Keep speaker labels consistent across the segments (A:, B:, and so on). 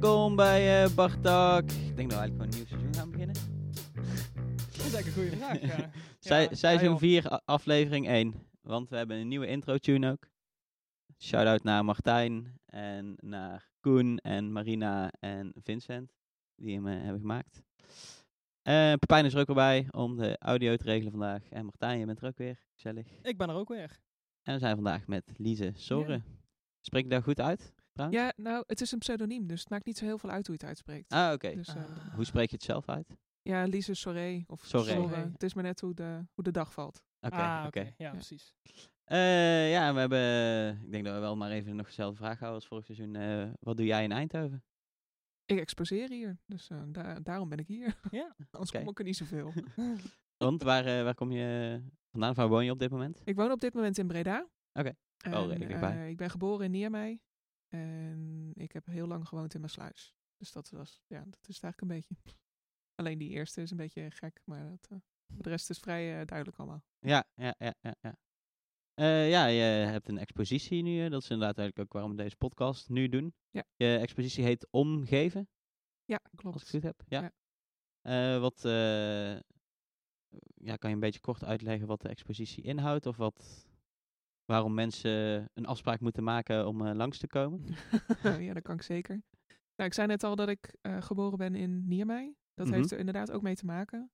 A: Welkom bij uh, Bart Talk. Ik denk dat we eigenlijk gewoon een nieuw seizoen gaan beginnen.
B: Dat is eigenlijk een goede vraag. Ja.
A: Seizoen
B: joh.
A: 4, a- aflevering 1. Want we hebben een nieuwe intro-tune ook. Shout-out naar Martijn en naar Koen en Marina en Vincent. Die hem eh, hebben gemaakt. Eh Pepijn is er ook weer bij om de audio te regelen vandaag. En Martijn, je bent er ook weer. Gezellig.
B: Ik ben er ook weer.
A: En we zijn vandaag met Lise Soren. Spreek ik daar goed uit? Trouwens?
C: Ja, nou, het is een pseudoniem, dus het maakt niet zo heel veel uit hoe je het uitspreekt.
A: Ah, oké.
C: Dus, eh,
B: Ah.
A: Hoe spreek je het zelf uit?
C: Ja, Lise Soré of
A: Soré.
C: Het is maar net hoe de, hoe de dag valt.
A: Oké,
B: ah,
A: oké.
B: Ja,
C: Ja.
B: precies.
A: Eh, ja, we hebben. Ik denk dat we wel maar even nog dezelfde vraag houden als vorig seizoen. Eh, wat doe jij in Eindhoven?
C: Ik exposeer hier, dus eh, da- daarom ben ik hier.
B: Ja.
C: Anders kom ik er niet zoveel.
A: Want waar, eh, waar kom je vandaan? Waar woon je op dit moment?
C: ik woon op dit moment in Breda.
A: Oké.
C: En,
A: redelijk dichtbij.
C: eh, ik ben geboren in Niermei. En ik heb heel lang gewoond in Maasluis. Dus dat was, ja, dat is het eigenlijk een beetje. Alleen die eerste is een beetje gek, maar dat, eh, de rest is vrij eh, duidelijk allemaal.
A: Ja, ja, ja, ja. Ja, Eh, ja je hebt een expositie nu. dat is inderdaad eigenlijk ook waarom we deze podcast nu doen.
C: Ja.
A: Je expositie heet Omgeven,
C: Ja,
A: als ik
C: klopt.
A: het goed heb. Ja.
C: Ja.
A: Wat, eh, ja, kan je een beetje kort uitleggen wat de expositie inhoudt? Of wat, waarom mensen een afspraak moeten maken om eh, langs te komen?
C: ja, dat kan ik zeker. Nou, ik zei net al dat ik eh, geboren ben in Niermei. Dat
A: Mhm.
C: heeft er inderdaad ook mee te maken.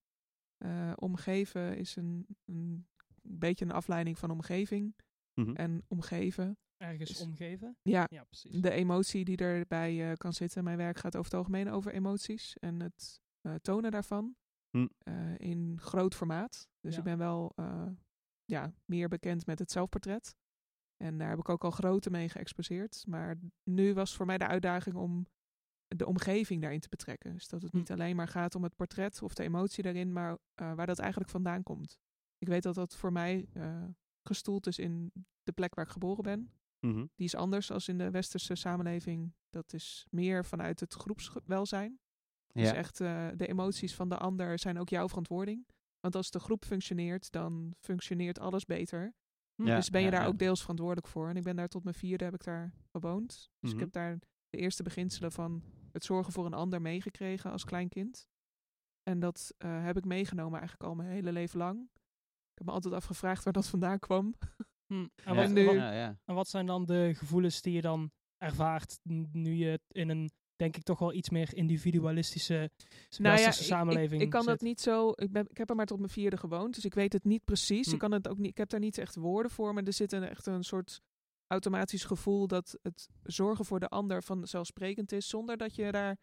C: Eh, omgeven is een, een beetje een afleiding van omgeving.
A: Mhm.
C: En omgeven,
B: Ergens
C: Is-
B: omgeven.
C: ja,
B: Ja, precies.
C: de emotie die erbij eh, kan zitten. Mijn werk gaat over het algemeen over emoties en het eh, tonen daarvan.
A: Hm.
C: eh, in groot formaat. Dus
B: Ja.
C: ik ben wel eh, ja, meer bekend met het zelfportret. En daar heb ik ook al grote mee geëxposeerd. Maar nu was voor mij de uitdaging om de omgeving daarin te betrekken. Dus dat het
B: Hm.
C: niet alleen maar gaat om het portret of de emotie daarin, maar eh, waar dat eigenlijk vandaan komt. Ik weet dat dat voor mij eh, gestoeld is in de plek waar ik geboren ben.
A: Mhm.
C: Die is anders als in de westerse samenleving. Dat is meer vanuit het groepswelzijn. Dus
A: Ja.
C: echt eh, de emoties van de ander zijn ook jouw verantwoording. Want als de groep functioneert, dan functioneert alles beter.
A: Ja,
C: dus ben je
A: ja,
C: daar
A: ja.
C: ook deels verantwoordelijk voor. En ik ben daar tot mijn vierde heb ik daar gewoond. Dus ik
A: Mhm.
C: heb daar de eerste beginselen van het zorgen voor een ander meegekregen als klein kind. En dat eh, heb ik meegenomen eigenlijk al mijn hele leven lang. Ik heb me altijd afgevraagd waar dat vandaan kwam.
B: Hm. En,
A: Ja,
B: wat,
C: nu-
B: wat-
A: ja, ja.
B: en wat zijn dan de gevoelens die je dan ervaart nu je in een, denk ik, toch wel iets meer individualistische
C: Nou ja,
B: westerse
C: ik,
B: samenleving
C: ik, ik kan dat niet zo. Ik, ben, ik heb er maar tot mijn vierde gewoond, dus ik weet het niet precies.
B: Hm.
C: Ik, kan het ook niet, ik heb daar niet echt woorden voor, maar er zit een, echt een soort automatisch gevoel dat het zorgen voor de ander vanzelfsprekend is, zonder dat je daar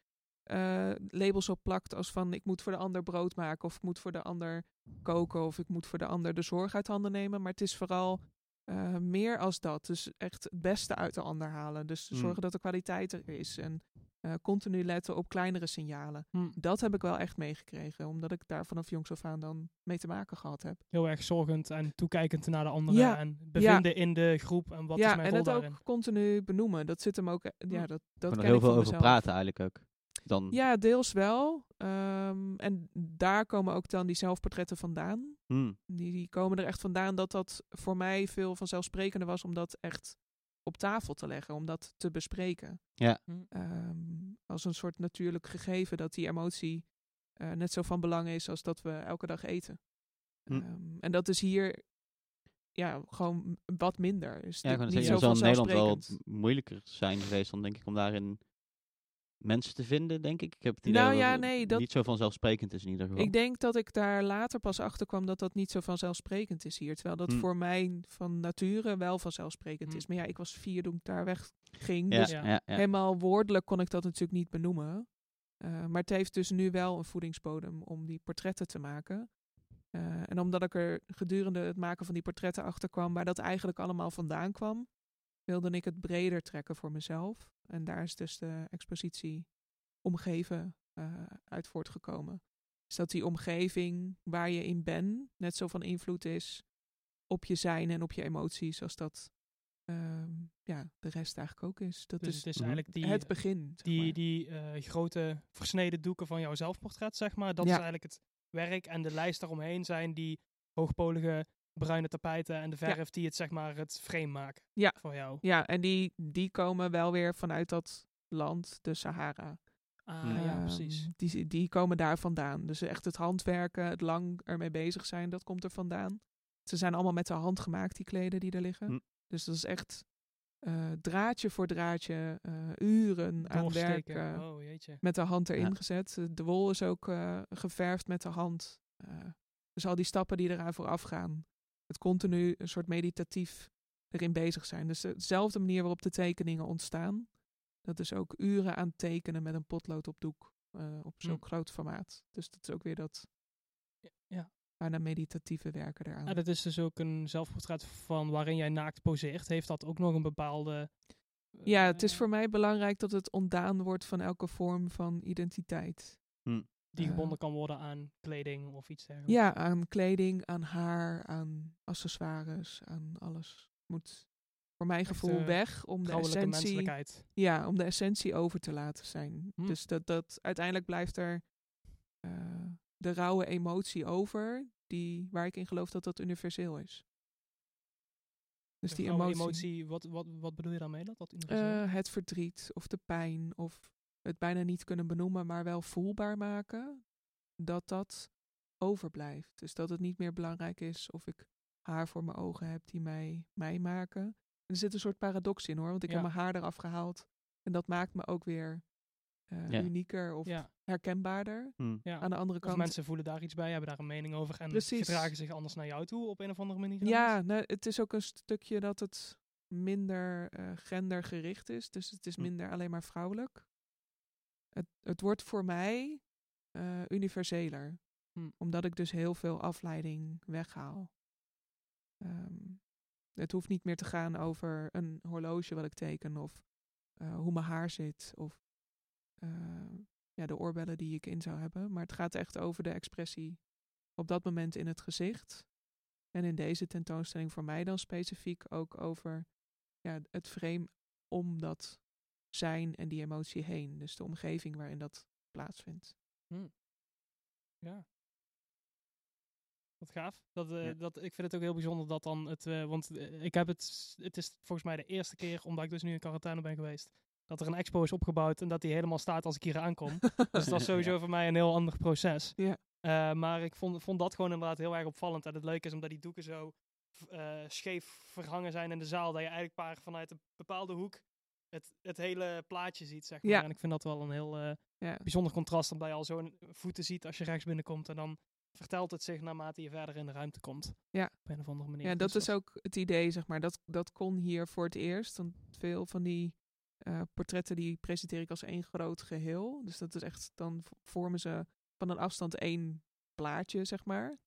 C: eh, labels op plakt als van ik moet voor de ander brood maken of ik moet voor de ander koken of ik moet voor de ander de zorg uit handen nemen. Maar het is vooral eh, meer als dat. Dus echt het beste uit de ander halen. Dus
A: Hm.
C: zorgen dat de kwaliteit er is en eh, continu letten op kleinere signalen.
B: Hm.
C: Dat heb ik wel echt meegekregen, omdat ik daar vanaf jongs af aan dan mee te maken gehad heb.
B: Heel erg zorgend en toekijkend naar de anderen
C: Ja,
B: en bevinden in de groep en wat is
C: ja,
B: mijn
C: en
B: rol
C: het
B: daarin.
C: ook continu benoemen. Dat zit hem ook. eh, Ja,
B: Hm.
C: dat, dat
A: er
C: ken
A: heel
C: ik
A: veel
C: van
A: over
C: mezelf.
A: praten eigenlijk ook. Dan,
C: Ja, deels wel. Ehm, en daar komen ook dan die zelfportretten vandaan.
A: Hmm.
C: Die, die komen er echt vandaan dat dat voor mij veel vanzelfsprekender was om dat echt op tafel te leggen, om dat te bespreken.
A: Ja.
B: Hm.
C: Ehm, als een soort natuurlijk gegeven dat die emotie eh, net zo van belang is als dat we elke dag eten.
A: Hm.
C: Ehm, en dat is hier ja, gewoon wat minder. Is
A: Ja,
C: niet
A: zeggen,
C: zo
A: het zal in Nederland wel moeilijker zijn geweest dan denk ik om daarin mensen te vinden, denk ik. Ik heb het idee
C: Nou
A: dat
C: ja, nee, dat-
A: niet zo vanzelfsprekend is in ieder geval.
C: Ik denk dat ik daar later pas achter kwam dat dat niet zo vanzelfsprekend is hier. Terwijl dat
A: Hm.
C: voor mij van nature wel vanzelfsprekend
B: Hm.
C: is. Maar ja, ik was vier toen ik daar wegging.
A: ja,
C: Dus
A: ja,
B: Ja.
A: ja,
C: helemaal woordelijk kon ik dat natuurlijk niet benoemen. Eh, maar het heeft dus nu wel een voedingsbodem om die portretten te maken. Eh, en omdat ik er gedurende het maken van die portretten achter kwam waar dat eigenlijk allemaal vandaan kwam, wilde ik het breder trekken voor mezelf. En daar is dus de expositie omgeven eh, uit voortgekomen. Dus dat die omgeving waar je in bent net zo van invloed is op je zijn en op je emoties als dat ehm, ja, de rest eigenlijk ook is. Dat
B: Dus
C: is
B: het is
A: Mhm.
B: eigenlijk die,
C: het begin. zeg
B: die,
C: maar.
B: die eh, grote versneden doeken van jouw zelfportret, zeg maar. Dat
C: Ja.
B: is eigenlijk het werk en de lijst daaromheen zijn die hoogpolige bruine tapijten en de
C: Ja.
B: verf die het zeg maar het frame maken
C: Ja.
B: voor jou.
C: Ja, en die, die komen wel weer vanuit dat land, de Sahara.
B: Ah, ja,
C: Ehm,
B: precies.
C: Die, die komen daar vandaan. Dus echt het handwerken, het lang ermee bezig zijn, dat komt er vandaan. Ze zijn allemaal met de hand gemaakt, die kleden die er liggen.
A: Hm.
C: Dus dat is echt eh, draadje voor draadje, eh, uren aan werk
B: Doorsteken.
C: eh,
B: oh, jeetje.
C: met de hand erin
A: Ja.
C: gezet. De wol is ook eh, geverfd met de hand. Eh, dus al die stappen die eraan vooraf gaan. Het continu een soort meditatief erin bezig zijn. Dus dezelfde manier waarop de tekeningen ontstaan. Dat is ook uren aan tekenen met een potlood op doek. eh, op zo'n
B: Hm.
C: groot formaat. Dus dat is ook weer dat
B: Ja.
C: bijna meditatieve werken eraan.
B: Ah, dat is dus ook een zelfportret van waarin jij naakt poseert. Heeft dat ook nog een bepaalde...
C: ja, het is
B: eh,
C: voor mij belangrijk dat het ontdaan wordt van elke vorm van identiteit.
B: Die
C: eh,
B: gebonden kan worden aan kleding of iets dergelijks.
C: Ja, aan kleding, aan haar, aan accessoires, aan alles. Moet voor mijn
B: Echt,
C: gevoel
B: eh,
C: weg om de essentie. Ja, om de essentie over te laten zijn.
B: Hm.
C: Dus dat, dat uiteindelijk blijft er eh, de rauwe emotie over, die, waar ik in geloof dat dat universeel is. Dus
B: De
C: die emotie,
B: emotie wat, wat, wat bedoel je daarmee? Dat dat universeel?
C: eh, het verdriet of de pijn of het bijna niet kunnen benoemen, maar wel voelbaar maken, dat dat overblijft. Dus dat het niet meer belangrijk is of ik haar voor mijn ogen heb die mij, mij maken. En er zit een soort paradox in hoor, want ik
B: Ja.
C: heb mijn haar eraf gehaald. En dat maakt me ook weer eh,
A: Ja.
C: unieker of
B: ja,
C: herkenbaarder.
A: Hm.
B: ja.
C: Aan de andere
B: Of
C: kant.
B: mensen voelen daar iets bij, hebben daar een mening over en
C: Precies.
B: gedragen zich anders naar jou toe op een of andere manier.
C: Ja, nou, het is ook een stukje dat het minder eh, gendergericht is. Dus het is
A: Hm.
C: minder alleen maar vrouwelijk. Het, het wordt voor mij eh, universeler.
B: Hm.
C: Omdat ik dus heel veel afleiding weghaal. Ehm, het hoeft niet meer te gaan over een horloge wat ik teken. Of eh, hoe mijn haar zit. Of eh, ja, de oorbellen die ik in zou hebben. Maar het gaat echt over de expressie op dat moment in het gezicht. En in deze tentoonstelling voor mij dan specifiek ook over ja, het frame om dat zijn en die emotie heen. Dus de omgeving waarin dat plaatsvindt.
B: Ja. Wat gaaf. Dat, eh,
A: Ja.
B: dat, ik vind het ook heel bijzonder dat dan het. eh, want eh, ik heb het. Het is volgens mij de eerste keer, omdat ik dus nu in quarantaine ben geweest. Dat er een expo is opgebouwd en dat die helemaal staat als ik hier aankom. Dus dat is sowieso voor mij een heel ander proces.
C: Ja.
B: Eh, maar ik vond, vond dat gewoon inderdaad heel erg opvallend. En het leuke is omdat die doeken zo eh, scheef verhangen zijn in de zaal. Dat je eigenlijk paar vanuit een bepaalde hoek het, het hele plaatje ziet, zeg maar.
C: Ja.
B: En ik vind dat wel een heel eh,
C: Ja.
B: bijzonder contrast. Omdat je al zo'n voeten ziet als je rechts binnenkomt. En dan vertelt het zich naarmate je verder in de ruimte komt.
C: Ja.
B: Op een of andere manier.
C: Ja, dat
B: Dus
C: is ook het idee, zeg maar. Dat, dat kon hier voor het eerst. Want veel van die eh, portretten die presenteer ik als één groot geheel. Dus dat is echt, dan vormen ze van een afstand één plaatje, zeg maar.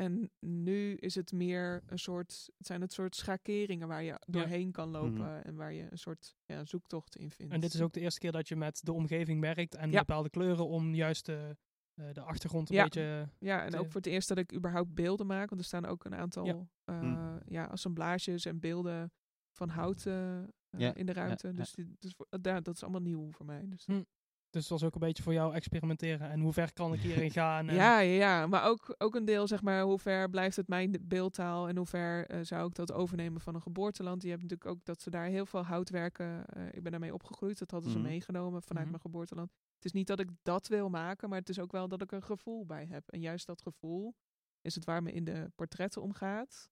C: En nu is het meer een soort, het zijn het soort schakeringen waar je doorheen kan lopen en waar je een soort ja, zoektocht in vindt.
B: En dit is ook de eerste keer dat je met de omgeving werkt en
C: Ja.
B: bepaalde kleuren om juist de, eh, de achtergrond een
C: Ja.
B: beetje...
C: Ja, en
B: te-
C: ook voor het eerst dat ik überhaupt beelden maak. Want er staan ook een aantal
B: Ja.
C: eh, ja, assemblages en beelden van hout eh,
A: Ja,
C: in de ruimte.
A: ja.
C: Dus, die, dus daar, dat is allemaal nieuw voor mij. Dus,
B: Hm. Dus het was ook een beetje voor jou experimenteren. En hoe ver kan ik hierin gaan? En,
C: ja, ja, ja, maar ook, ook een deel, zeg maar, hoe ver blijft het mijn beeldtaal en hoe ver eh, zou ik dat overnemen van een geboorteland. Je hebt natuurlijk ook dat ze daar heel veel houtwerken, eh ik ben daarmee opgegroeid, dat hadden ze
A: Mhm.
C: meegenomen vanuit
B: Mhm.
C: mijn geboorteland. Het is niet dat ik dat wil maken, maar het is ook wel dat ik er gevoel bij heb. En juist dat gevoel is het waar me in de portretten omgaat.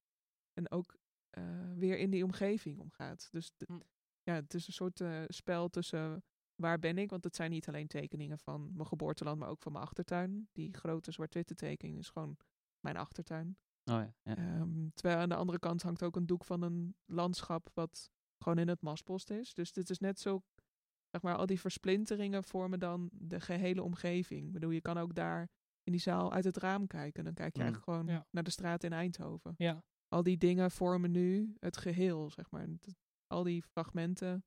C: En ook eh, weer in die omgeving omgaat. Dus de-
B: Hm.
C: ja, het is een soort eh, spel tussen waar ben ik? Want het zijn niet alleen tekeningen van mijn geboorteland, maar ook van mijn achtertuin. Die grote zwart-witte tekening is gewoon mijn achtertuin.
A: Oh ja. ja.
C: Ehm, terwijl aan de andere kant hangt ook een doek van een landschap wat gewoon in het Maspost is. Dus dit is net zo, zeg maar, al die versplinteringen vormen dan de gehele omgeving. Ik bedoel, je kan ook daar in die zaal uit het raam kijken. Dan kijk je
A: Mm.
C: eigenlijk gewoon
B: Ja.
C: naar de straat in Eindhoven.
B: Ja.
C: Al die dingen vormen nu het geheel, zeg maar. Al die fragmenten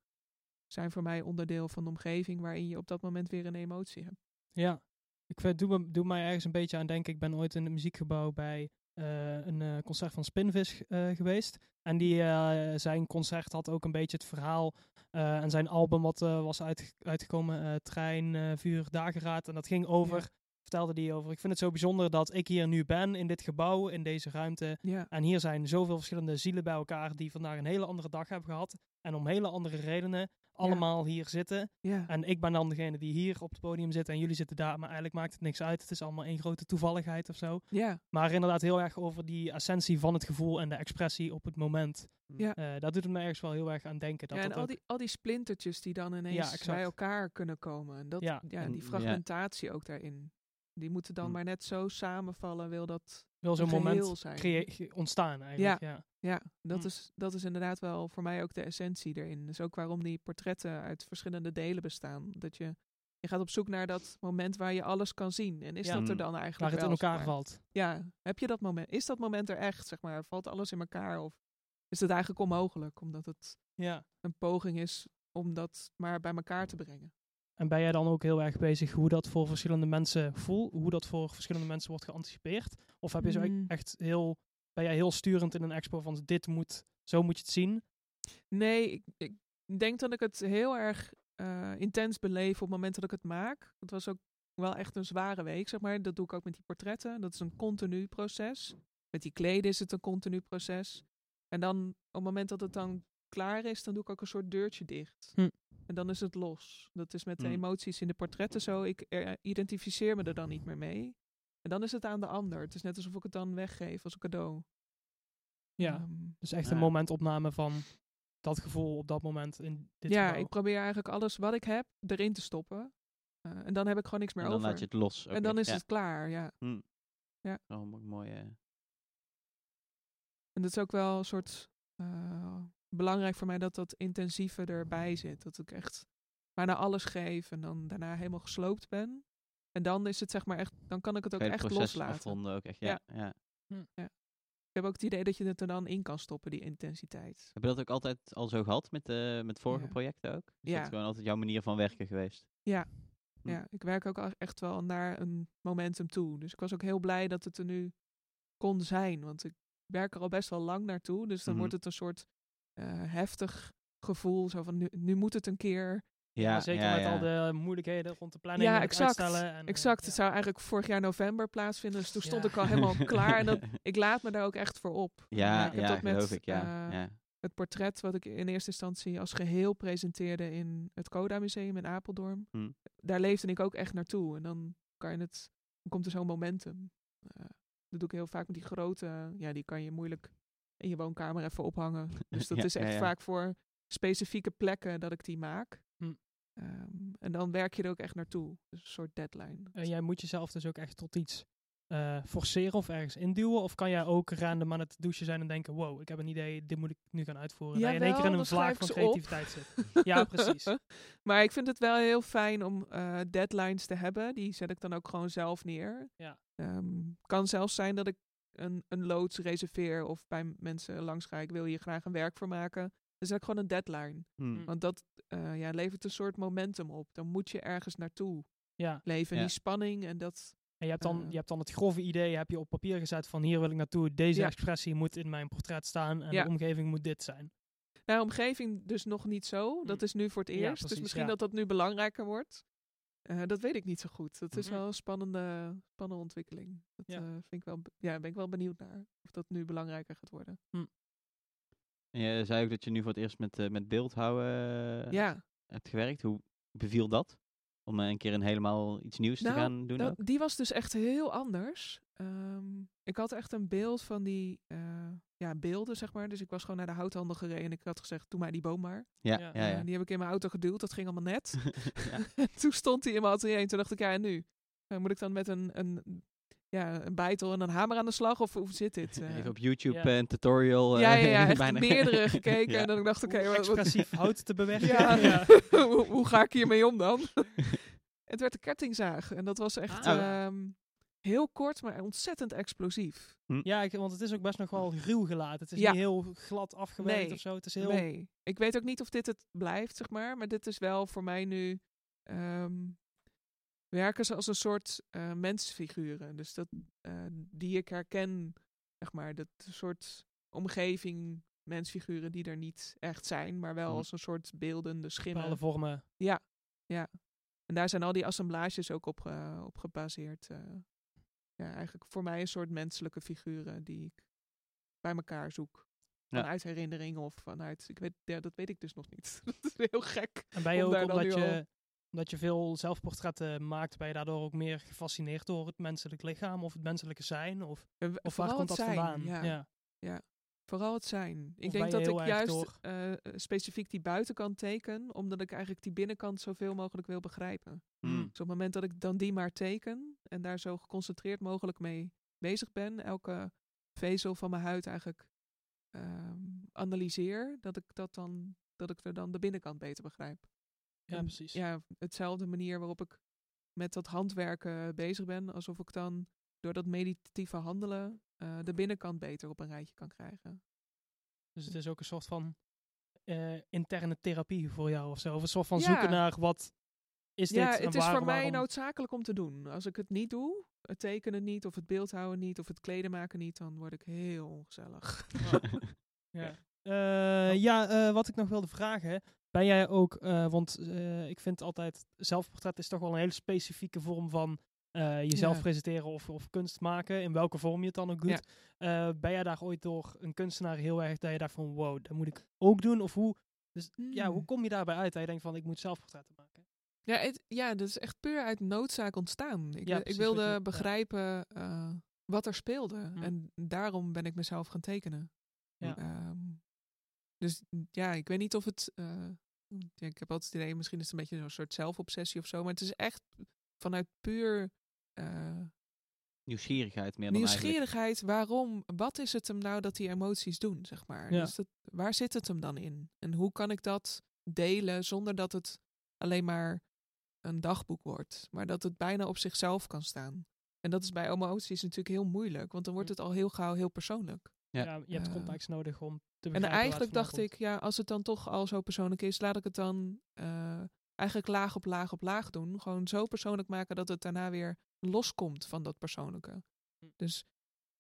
C: zijn voor mij onderdeel van de omgeving waarin je op dat moment weer een emotie hebt.
B: Ja, ik vind, doe, doe mij ergens een beetje aan denken. Ik ben ooit in het muziekgebouw bij eh, een eh, concert van Spinvis eh, geweest. En die, eh, zijn concert had ook een beetje het verhaal. eh, en zijn album wat eh, was uit, uitgekomen, eh, Trein, eh, Vuur, Dageraad. En dat ging over,
C: Ja.
B: vertelde die over. Ik vind het zo bijzonder dat ik hier nu ben, in dit gebouw, in deze ruimte.
C: Ja,
B: En hier zijn zoveel verschillende zielen bij elkaar die vandaag een hele andere dag hebben gehad. En om hele andere redenen allemaal hier zitten.
C: ja.
B: En ik ben dan degene die hier op het podium zit en jullie zitten daar. Maar eigenlijk maakt het niks uit. Het is allemaal één grote toevalligheid of zo.
C: ja.
B: Maar inderdaad heel erg over die essentie van het gevoel en de expressie op het moment.
C: Ja.
B: Eh daar doet het me ergens wel heel erg aan denken. Dat
C: ja, en
B: dat
C: al
B: ook-
C: die, al die splintertjes die dan ineens bij elkaar kunnen komen. En dat, ja,
B: Ja.
A: En-
C: die
A: ja.
C: fragmentatie ook daarin. Die moeten dan
A: Hm.
C: maar net zo samenvallen, wil dat...
B: wil zo'n
C: een geheel
B: moment
C: zijn.
B: ontstaan eigenlijk. Ja.
C: Ja, dat,
B: Hm.
C: is, dat is inderdaad wel voor mij ook de essentie erin. Dus ook waarom die portretten uit verschillende delen bestaan. Dat je, je gaat op zoek naar dat moment waar je alles kan zien. En is
B: Ja.
C: dat er
A: Hm.
C: dan eigenlijk
B: Waar het in
C: zeg
B: elkaar
C: maar?
B: valt.
C: Ja, heb je dat moment? Is dat moment er echt, zeg maar? Valt alles in elkaar? Of is het eigenlijk onmogelijk, omdat het
B: Ja.
C: een poging is om dat maar bij elkaar te brengen?
B: En ben jij dan ook heel erg bezig hoe dat voor verschillende mensen voelt? Hoe dat voor verschillende mensen wordt geanticipeerd? Of heb je zo e-
C: Mm.
B: echt heel, ben jij heel sturend in een expo van dit moet, zo moet je het zien?
C: Nee, ik, ik denk dat ik het heel erg eh, intens beleef op het moment dat ik het maak. Het was ook wel echt een zware week, zeg maar. Dat doe ik ook met die portretten. Dat is een continu proces. Met die kleden is het een continu proces. En dan, op het moment dat het dan klaar is, dan doe ik ook een soort deurtje dicht.
B: Hm.
C: En dan is het los. Dat is met de
A: Hm.
C: emoties in de portretten zo. Ik eh, identificeer me er dan niet meer mee. En dan is het aan de ander. Het is net alsof ik het dan weggeef als een cadeau.
B: Ja,
C: Ehm,
B: dus echt
A: Ja.
B: een momentopname van dat gevoel op dat moment in dit
C: ja,
B: gebouw.
C: ik probeer eigenlijk alles wat ik heb erin te stoppen. Eh, en dan heb ik gewoon niks meer
A: En dan
C: over.
A: laat je het los.
C: en dan is
A: ja.
C: het klaar, ja.
A: Oh, mo- mooi. eh.
C: En dat is ook wel een soort eh, belangrijk voor mij dat dat intensieve erbij zit. Dat ik echt bijna alles geef en dan daarna helemaal gesloopt ben. En dan is het zeg maar echt, dan kan ik het ook echt loslaten.
A: afronden ook echt. Ja. Ja.
C: Ik heb ook het idee dat je het er dan in kan stoppen, die intensiteit.
A: Heb je dat ook altijd al zo gehad met, eh met vorige
C: Ja.
A: projecten ook? Is
C: Ja.
A: dat gewoon altijd jouw manier van werken geweest?
C: Ja.
A: Hm.
C: ja, ik werk ook echt wel naar een momentum toe. Dus ik was ook heel blij dat het er nu kon zijn. Want ik werk er al best wel lang naartoe. Dus dan
A: Mhm.
C: wordt het een soort heftig gevoel. Zo van, nu, nu moet het een keer.
B: Ja, zeker
A: ja,
B: met
A: ja.
B: al de moeilijkheden rond de planning
C: Ja,
B: en het
C: exact.
B: uitstellen. En, eh,
C: Exact,
B: ja.
C: het zou eigenlijk vorig jaar november plaatsvinden. Dus toen stond ik al helemaal klaar. En dat, ik laat me daar ook echt voor op.
A: Ja,
C: ik heb dat met
A: geloof ik. Ja.
C: eh,
A: ja.
C: het portret wat ik in eerste instantie als geheel presenteerde in het Coda Museum in Apeldoorn.
A: Hm.
C: Daar leefde ik ook echt naartoe. En dan, kan je het, dan komt er zo'n momentum. Eh, dat doe ik heel vaak met die grote, ja, die kan je moeilijk in je woonkamer even ophangen. Dus dat
A: Ja,
C: is echt
A: ja, ja.
C: vaak voor specifieke plekken dat ik die maak.
B: Hm.
C: Ehm, en dan werk je er ook echt naartoe. Dus een soort deadline.
B: En jij moet jezelf dus ook echt tot iets eh, forceren of ergens induwen? Of kan jij ook random aan het douchen zijn en denken, wow, ik heb een idee, dit moet ik nu gaan uitvoeren. dat je in één keer in een vlaag van creativiteit zit. Ja, precies.
C: maar ik vind het wel heel fijn om eh, deadlines te hebben. Die zet ik dan ook gewoon zelf neer.
B: Ja.
C: Ehm, kan zelfs zijn dat ik een, een loods reserveer of bij mensen langs ga. Ik wil hier graag een werk voor maken. Dan zet ik gewoon een deadline.
A: Hm.
C: Want dat eh, ja, levert een soort momentum op. Dan moet je ergens naartoe
B: Ja.
C: leven.
A: Ja.
C: die spanning en dat...
B: En je hebt, dan,
C: Eh.
B: je hebt dan het grove idee, heb je op papier gezet van hier wil ik naartoe, deze
C: Ja.
B: expressie moet in mijn portret staan en
C: Ja.
B: de omgeving moet dit zijn.
C: Nou, omgeving dus nog niet zo. Dat
B: Hm.
C: is nu voor het
B: Ja,
C: eerst. dus misschien
B: ja.
C: dat dat nu belangrijker wordt. Eh, dat weet ik niet zo goed. Dat is
B: Mhm.
C: wel een spannende, spannende ontwikkeling. Dat
B: Ja.
C: eh, vind ik wel, ja, ben ik wel benieuwd naar. Of dat nu belangrijker gaat worden.
A: En je zei ook dat je nu voor het eerst met, eh, met beeldhouden
C: ja,
A: hebt gewerkt. Hoe beviel dat? Om een keer een helemaal iets nieuws
C: Nou,
A: te gaan doen
C: die was dus echt heel anders. Ehm, ik had echt een beeld van die eh, ja, beelden, zeg maar. Dus ik was gewoon naar de houthandel gereden en ik had gezegd, doe mij die boom maar.
A: Ja,
B: Ja.
A: ja, ja.
C: Die heb ik in mijn auto geduwd, dat ging allemaal net. Toen stond hij in mijn atelier en toen dacht ik, ja en nu? Eh, moet ik dan met een, een, ja, een bijtel en een hamer aan de slag of hoe zit dit? Eh,
A: Even op YouTube
B: Ja.
A: eh, een tutorial. eh,
C: ja, ja, ja, echt
A: bijna.
C: meerdere gekeken.
A: Ja.
C: En dan ik dacht, oké,
B: Hoe
C: wat- wat-
B: expressief hout te bewerken.
C: Ja.
B: ja.
C: hoe, hoe ga ik hiermee om dan? het werd een kettingzaag en dat was echt
B: Ah.
C: ehm, heel kort, maar ontzettend explosief.
B: Ja, ik, want het is ook best nog wel ruw gelaten. Het is
C: Ja.
B: niet heel glad afgewerkt
C: Nee.
B: of zo. Het is heel...
C: Nee, ik weet ook niet of dit het blijft, zeg maar. Maar dit is wel voor mij nu ehm, werken ze als een soort eh, mensfiguren. Dus dat eh, die ik herken, zeg maar, dat soort omgeving mensfiguren die er niet echt zijn, maar wel
A: Hm.
C: als een soort beeldende schimmen.
B: bepaalde vormen.
C: En En daar zijn al die assemblages ook op, eh, op gebaseerd. eh. Ja, eigenlijk voor mij een soort menselijke figuren die ik bij elkaar zoek.
A: Ja.
C: Vanuit herinnering of vanuit... Ik weet, ja, dat weet ik dus nog niet. dat is heel gek.
B: En ben je ook, omdat
C: al-
B: je, omdat je veel zelfportretten maakt, ben je daardoor ook meer gefascineerd door het menselijk lichaam of het menselijke zijn? Of,
C: Eh,
B: of waar komt dat
C: zijn,
B: vandaan?
C: Ja.
B: ja.
C: Vooral het zijn. Ik
B: Of
C: denk dat ik juist eh, specifiek die buitenkant teken, omdat ik eigenlijk die binnenkant zoveel mogelijk wil begrijpen.
A: Hmm.
C: Dus op het moment dat ik dan die maar teken en daar zo geconcentreerd mogelijk mee bezig ben, elke vezel van mijn huid eigenlijk ehm, analyseer, dat ik dat dan dat ik er dan de binnenkant beter begrijp.
B: Ja,
C: En
B: precies.
C: Ja, hetzelfde manier waarop ik met dat handwerken bezig ben, alsof ik dan door dat meditatieve handelen eh, de binnenkant beter op een rijtje kan krijgen.
B: Dus het is ook een soort van eh, interne therapie voor jou of zo. Of een soort van
C: Ja.
B: zoeken naar wat is dit
C: ja, het is
B: waarom,
C: voor mij
B: waarom-
C: noodzakelijk om te doen. Als ik het niet doe, het tekenen niet, of het beeldhouden niet, of het kleden maken niet, dan word ik heel ongezellig.
B: Ja, Eh, ja eh, wat ik nog wilde vragen. Ben jij ook, eh, want eh, ik vind altijd, zelfportret is toch wel een hele specifieke vorm van eh, jezelf
C: Ja.
B: presenteren of, of kunst maken, in welke vorm je het dan ook doet.
C: Ja.
B: Eh, ben jij daar ooit door een kunstenaar heel erg dat je dacht van wow, dat moet ik ook doen? Of hoe, dus, ja, hoe
C: Hmm.
B: kom je daarbij uit dat je denkt van ik moet zelfportretten maken?
C: Ja, het, ja, dat is echt puur uit noodzaak ontstaan. Ik,
B: Ja,
C: ik wilde
B: je-
C: begrijpen eh, wat er speelde.
B: Hm.
C: En daarom ben ik mezelf gaan tekenen. Ehm, dus mm, ja, ik weet niet of het... ik heb altijd het idee, misschien is het een beetje zo'n soort zelfobsessie of zo. Maar het is echt vanuit puur eh,
A: Nieuwsgierigheid meer dan eigenlijk.
C: nieuwsgierigheid. Waarom? Wat is het hem nou dat die emoties doen, zeg maar?
B: Ja.
C: Dus dat, waar zit het hem dan in? En hoe kan ik dat delen zonder dat het alleen maar een dagboek wordt, maar dat het bijna op zichzelf kan staan. En dat is bij emoties natuurlijk heel moeilijk, want dan wordt het al heel gauw heel persoonlijk.
A: Ja.
B: Ja, je hebt
C: Eh,
B: context nodig om te
C: En
B: begrijpen het
C: eigenlijk dacht ik, ja, als het dan toch al zo persoonlijk is, laat ik het dan eh, eigenlijk laag op laag op laag doen. Gewoon zo persoonlijk maken dat het daarna weer loskomt van dat persoonlijke.
B: Hm.
C: Dus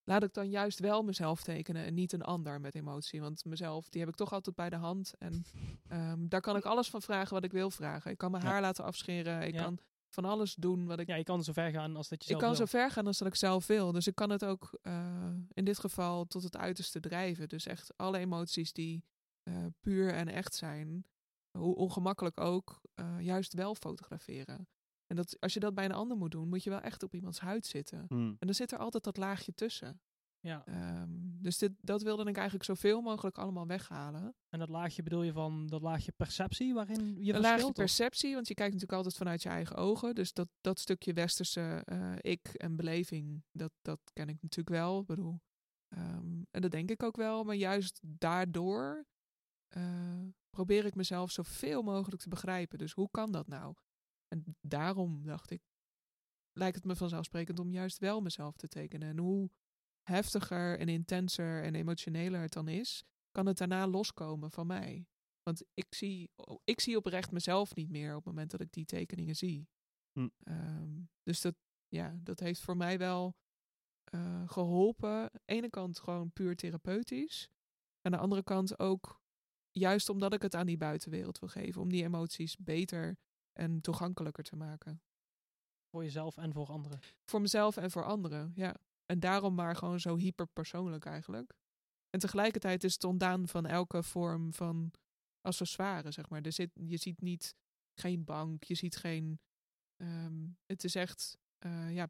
C: laat ik dan juist wel mezelf tekenen en niet een ander met emotie. Want mezelf, die heb ik toch altijd bij de hand. En ehm, daar kan ik alles van vragen wat ik wil vragen. Ik kan mijn
A: Ja.
C: haar laten afscheren. Ik
B: Ja.
C: kan van alles doen wat ik
B: Ja, je kan zo ver gaan als dat je
C: ik
B: zelf
C: kan
B: wil.
C: zo ver gaan als dat ik zelf wil. Dus ik kan het ook eh, in dit geval tot het uiterste drijven. Dus echt alle emoties die eh, puur en echt zijn, hoe ongemakkelijk ook, eh, juist wel fotograferen. En dat, als je dat bij een ander moet doen, moet je wel echt op iemands huid zitten.
A: Hmm.
C: En dan zit er altijd dat laagje tussen.
B: Ja,
C: Ehm, dus dit, dat wilde ik eigenlijk zoveel mogelijk allemaal weghalen.
B: en dat laagje bedoel je van dat laagje perceptie waarin je
C: een
B: verschilt?
C: laagje
B: of?
C: perceptie, want je kijkt natuurlijk altijd vanuit je eigen ogen. Dus dat, dat stukje westerse eh, ik en beleving, dat, dat ken ik natuurlijk wel. Ik bedoel, ehm, en dat denk ik ook wel. Maar juist daardoor eh, probeer ik mezelf zoveel mogelijk te begrijpen. Dus hoe kan dat nou? En daarom dacht ik, lijkt het me vanzelfsprekend om juist wel mezelf te tekenen. En hoe heftiger en intenser en emotioneler het dan is, kan het daarna loskomen van mij. Want ik zie, ik zie oprecht mezelf niet meer op het moment dat ik die tekeningen zie.
A: Hm.
C: Ehm, dus dat, ja, dat heeft voor mij wel eh, geholpen. Aan de ene kant gewoon puur therapeutisch. Aan de andere kant ook juist omdat ik het aan die buitenwereld wil geven. Om die emoties beter en toegankelijker te maken.
B: Voor jezelf en voor anderen.
C: Voor mezelf en voor anderen, ja. En daarom maar gewoon zo hyperpersoonlijk eigenlijk. En tegelijkertijd is het ontdaan van elke vorm van accessoire, zeg maar. Er zit, je ziet niet geen bank, je ziet geen... ehm, het is echt, eh, ja,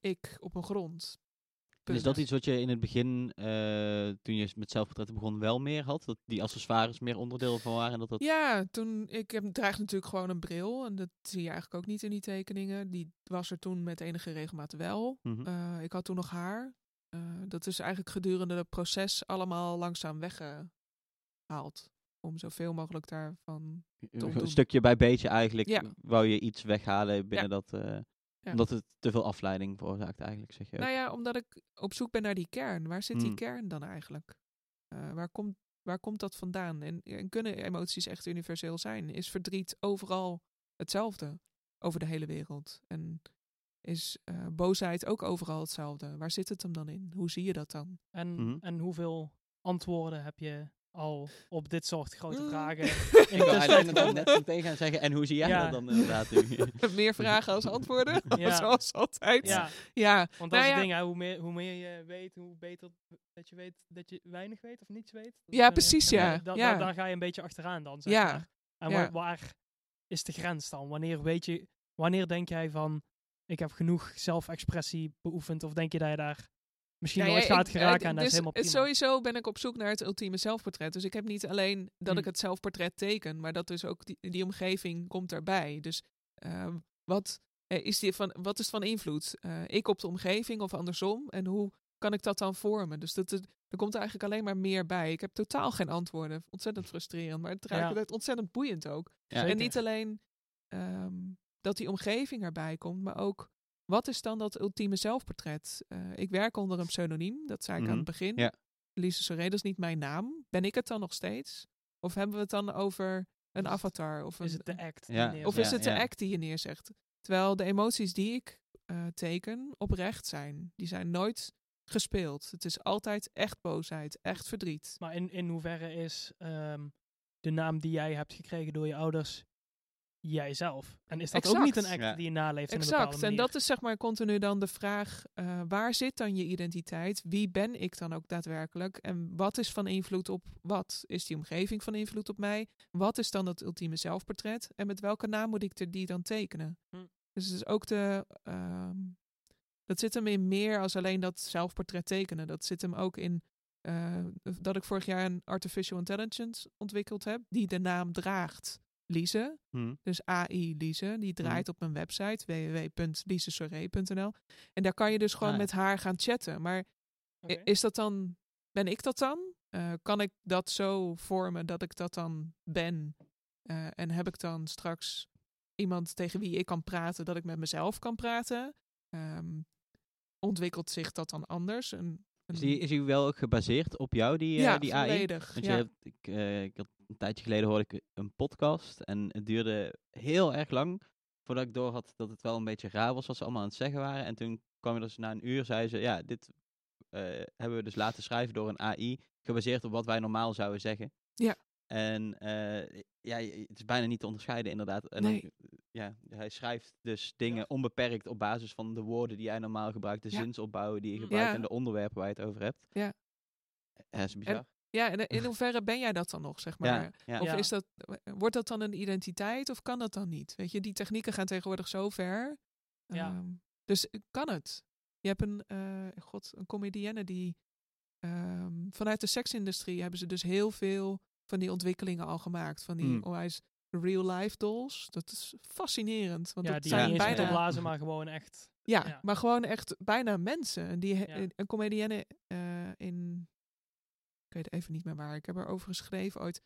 C: ik op een grond.
A: Is dat iets wat je in het begin, eh, toen je met zelfportretten begon, wel meer had? Dat die accessoires meer onderdeel van waren? en Dat dat...
C: Ja, toen, ik heb, draag natuurlijk gewoon een bril. En dat zie je eigenlijk ook niet in die tekeningen. Die was er toen met enige regelmaat wel.
A: Mhm.
C: Eh, ik had toen nog haar. Eh, dat is eigenlijk gedurende het proces allemaal langzaam weggehaald. Om zoveel mogelijk daarvan.
A: Een
C: Tom doen.
A: stukje bij beetje eigenlijk
C: Ja.
A: wou je iets weghalen binnen dat...
C: Ja.
A: Omdat het te veel afleiding veroorzaakt eigenlijk, zeg je ook.
C: Nou ja, omdat ik op zoek ben naar die kern. Waar zit die
A: Hmm.
C: kern dan eigenlijk? Eh, waar, komt, waar komt dat vandaan? En, en kunnen emoties echt universeel zijn? Is verdriet overal hetzelfde over de hele wereld? En is eh, boosheid ook overal hetzelfde? Waar zit het hem dan in? Hoe zie je dat dan?
B: En,
A: Mhm.
B: en hoeveel antwoorden heb je al op dit soort grote
C: Mm.
B: vragen.
A: Ik wou
B: test
A: eigenlijk net meteen gaan zeggen, en hoe zie jij
B: Ja.
A: dat dan inderdaad? nu?
C: Meer vragen als antwoorden,
B: Ja.
C: zoals altijd.
B: Ja,
C: Ja,
B: want dat
C: Nou
B: is
C: ja.
B: het ding, hè, hoe, meer, hoe meer je weet, hoe beter dat je weet dat je weinig weet of niets weet. Dat
C: Ja,
B: eh,
C: precies, ja.
B: da-
C: Ja.
B: da- daar ga je een beetje achteraan dan, zeg
C: Ja.
B: maar. En
C: Ja.
B: wa- waar is de grens dan? Wanneer weet je, wanneer denk jij van, ik heb genoeg zelfexpressie beoefend, of denk je dat je daar misschien
C: Ja,
B: nooit
C: ja,
B: gaat geraken
C: eh,
B: en dat
C: dus
B: is helemaal
C: het-
B: prima.
C: Sowieso ben ik op zoek naar het ultieme zelfportret. Dus ik heb niet alleen dat
B: Hm.
C: ik het zelfportret teken, maar dat dus ook die, die omgeving komt daarbij. Dus eh, wat, eh, is die van, wat is van invloed? Eh, ik op de omgeving of andersom? En hoe kan ik dat dan vormen? Dus dat, er komt eigenlijk alleen maar meer bij. Ik heb totaal geen antwoorden. Ontzettend frustrerend, maar het
B: Ja.
C: tegelijkertijd ontzettend boeiend ook.
A: Ja.
C: En niet alleen ehm, dat die omgeving erbij komt, maar ook wat is dan dat ultieme zelfportret? Eh, ik werk onder een pseudoniem, dat zei ik aan
A: Mhm,
C: het begin.
A: ja.
C: Lise Soré, dat is niet mijn naam. Ben ik het dan nog steeds? Of hebben we het dan over een avatar? Of,
B: is
C: een,
B: het de act? die
A: Ja.
B: je neerzet?
C: of is
A: Ja,
C: het de
A: ja.
C: act die je neerzegt? Terwijl de emoties die ik eh, teken oprecht zijn. Die zijn nooit gespeeld. Het is altijd echt boosheid, echt verdriet.
B: Maar in, in hoeverre is ehm, de naam die jij hebt gekregen door je ouders jijzelf? En is dat ook niet een
C: Exact.
B: act
A: Ja.
B: die je naleeft in een
C: Exact.
B: bepaalde
C: En
B: manier?
C: dat is zeg maar continu dan de vraag: eh, waar zit dan je identiteit? Wie ben ik dan ook daadwerkelijk? En wat is van invloed op wat? Is die omgeving van invloed op mij? Wat is dan het ultieme zelfportret? En met welke naam moet ik er die dan tekenen?
B: Hm.
C: Dus het is ook de. ehm, dat zit hem in meer als alleen dat zelfportret tekenen. Dat zit hem ook in. eh, dat ik vorig jaar een artificial intelligence ontwikkeld heb, die de naam draagt. Lise,
A: Hm.
C: dus AI Lise, die draait op mijn website www.lisesoré.nl. En daar kan je dus gewoon
A: Ah, ja.
C: met haar gaan chatten. Maar is dat dan, ben ik dat dan? Eh, kan ik dat zo vormen dat ik dat dan ben? Eh, en heb ik dan straks iemand tegen wie ik kan praten, dat ik met mezelf kan praten? Ehm, ontwikkelt zich dat dan anders? Een,
A: Is die, is die wel ook gebaseerd op jou, die, eh, die AI?
C: volledig.
A: Want
C: ja.
A: hebt, ik, eh, ik had, een tijdje geleden hoorde ik een podcast en het duurde heel erg lang voordat ik door had dat het wel een beetje raar was wat ze allemaal aan het zeggen waren. En toen kwam je dus na een uur, zei ze, ja, dit eh, hebben we dus laten schrijven door een AI, gebaseerd op wat wij normaal zouden zeggen.
C: Ja.
A: En eh, ja, het is bijna niet te onderscheiden inderdaad. En
C: Nee.
A: dan, ja, hij schrijft dus dingen onbeperkt op basis van de woorden die jij normaal gebruikt, de
C: Ja.
A: zinsopbouwen die je gebruikt
C: Ja.
A: en de onderwerpen waar je het over hebt.
C: Ja.
A: Ja, dat is bizar.
C: Ja, en in hoeverre ben jij dat dan nog, zeg maar?
A: ja, ja.
C: Of
B: Ja.
C: is dat, wordt dat dan een identiteit of kan dat dan niet? Weet je, die technieken gaan tegenwoordig zo ver.
B: Ja.
C: Ehm, dus eh, kan het? Je hebt een, eh, god, een comedienne die ehm, vanuit de seksindustrie hebben ze dus heel veel van die ontwikkelingen al gemaakt. Van die
A: Mm.
C: onwijs real-life dolls. Dat is fascinerend. Want
B: ja,
C: dat
B: die
C: zijn
B: niet
C: bijna...
B: blazen, maar gewoon echt.
C: Ja,
B: Ja.
C: maar gewoon echt bijna mensen. En die een comedienne eh, in, ik weet even niet meer waar, ik heb er over geschreven ooit.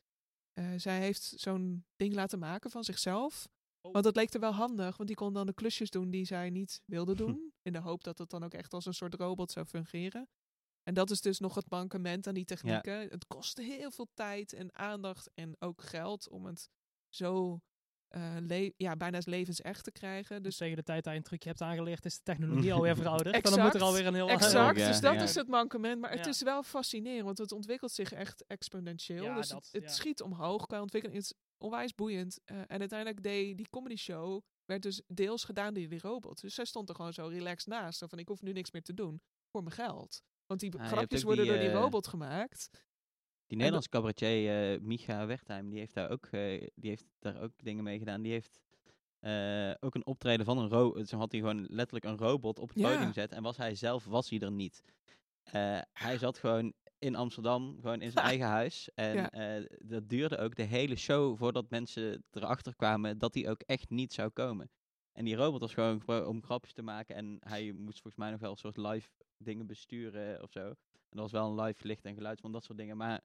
C: Eh, zij heeft zo'n ding laten maken van zichzelf.
B: Oh.
C: Want dat leek er wel handig, want die kon dan de klusjes doen die zij niet wilde doen. In de hoop dat het dan ook echt als een soort robot zou fungeren. En dat is dus nog het mankement aan die technieken. Het kost heel veel tijd en aandacht en ook geld om het zo eh, le- ja, bijna levensecht te krijgen.
B: Dus
C: Dus
B: tegen de tijd dat je een trucje hebt aangeleerd, is de technologie alweer verouderd. dan moet er
C: Exact,
B: alweer een heel
C: Exact,
A: Ja,
C: dus dat
A: ja.
C: is het mankement. Maar het
B: Ja.
C: is wel fascinerend, want het ontwikkelt zich echt exponentieel.
B: Ja,
C: dus
B: dat,
C: het, het
B: ja.
C: schiet omhoog qua ontwikkeling. Het is onwijs boeiend. Eh, en uiteindelijk deed die comedy show, werd dus deels gedaan door die robot. Dus zij stond er gewoon zo relaxed naast. Zo van, ik hoef nu niks meer te doen voor mijn geld. Want die
A: Ah,
C: grapjes worden
A: die,
C: door die
A: eh,
C: robot gemaakt.
A: Die Nederlandse cabaretier eh Micha Wertheim, die heeft daar ook, eh, die heeft daar ook dingen mee gedaan. Die heeft ook een optreden van een robot. Zo had hij gewoon letterlijk een robot op het
C: Ja.
A: podium gezet. En was hij zelf, was hij er niet. Hij zat gewoon in Amsterdam, gewoon in zijn eigen huis. En
C: Ja.
A: dat duurde ook de hele show voordat mensen erachter kwamen dat hij ook echt niet zou komen. En die robot was gewoon om grapjes te maken. En hij moest volgens mij nog wel een soort live dingen besturen of zo. En dat was wel een live licht en geluid van dat soort dingen. Maar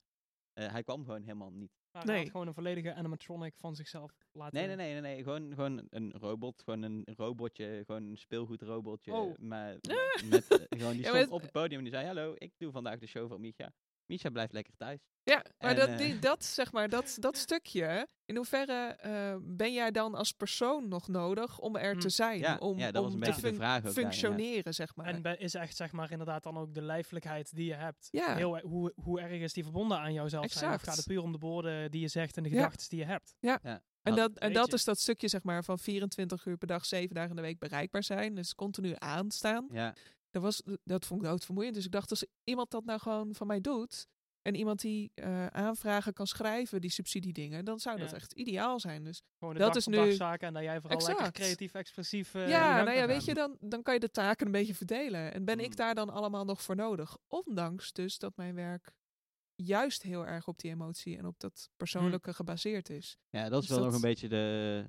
A: eh, hij kwam gewoon helemaal niet.
B: Maar hij
C: Nee.
B: had gewoon een volledige animatronic van zichzelf laten...
A: Nee, nee, nee, nee, nee. Gewoon, gewoon een robot, gewoon een robotje, gewoon een speelgoedrobotje.
B: Oh.
A: Maar met, eh, gewoon die
C: Ja,
A: stond op het podium en die zei, hallo, ik doe vandaag de show van Micha. Misha blijft lekker thuis.
C: Ja, maar
A: En,
C: dat,
A: eh,
C: die, dat, zeg maar, dat, dat stukje, in hoeverre eh, ben jij dan als persoon nog nodig om er te
B: Mm.
C: zijn?
A: Ja,
C: om
A: ja, dat was
C: om
A: een
C: te
A: beetje de
C: fun-
A: vraag ook daarin, ja.
C: functioneren, zeg maar.
B: En is echt zeg maar inderdaad dan ook de lijfelijkheid die je hebt.
C: Ja.
B: Heel, e- hoe, hoe erg is die verbonden aan jouzelf zijn? Of gaat het puur om de woorden die je zegt en de
C: Ja.
B: gedachten die je hebt?
C: En,
A: Had-
C: dat, en dat is dat stukje, zeg maar, van 24 uur per dag, 7 dagen in de week bereikbaar zijn. Dus continu aanstaan.
A: Ja,
C: Dat, was, dat vond ik doodvermoeiend. Dus ik dacht, als iemand dat nou gewoon van mij doet... en iemand die eh, aanvragen kan schrijven, die subsidiedingen... dan zou dat
B: Ja.
C: echt ideaal zijn. Dus
B: Gewoon de
C: Dat
B: dag
C: is nu-
B: zaken en dat jij vooral lekker creatief, expressief eh,
C: ja, nou ja, weet je, dan, dan kan je de taken een beetje verdelen. En ben
A: Mm.
C: ik daar dan allemaal nog voor nodig? Ondanks dus dat mijn werk juist heel erg op die emotie en op dat persoonlijke gebaseerd is.
A: ja, dat is
C: Dus
A: wel nog een beetje de,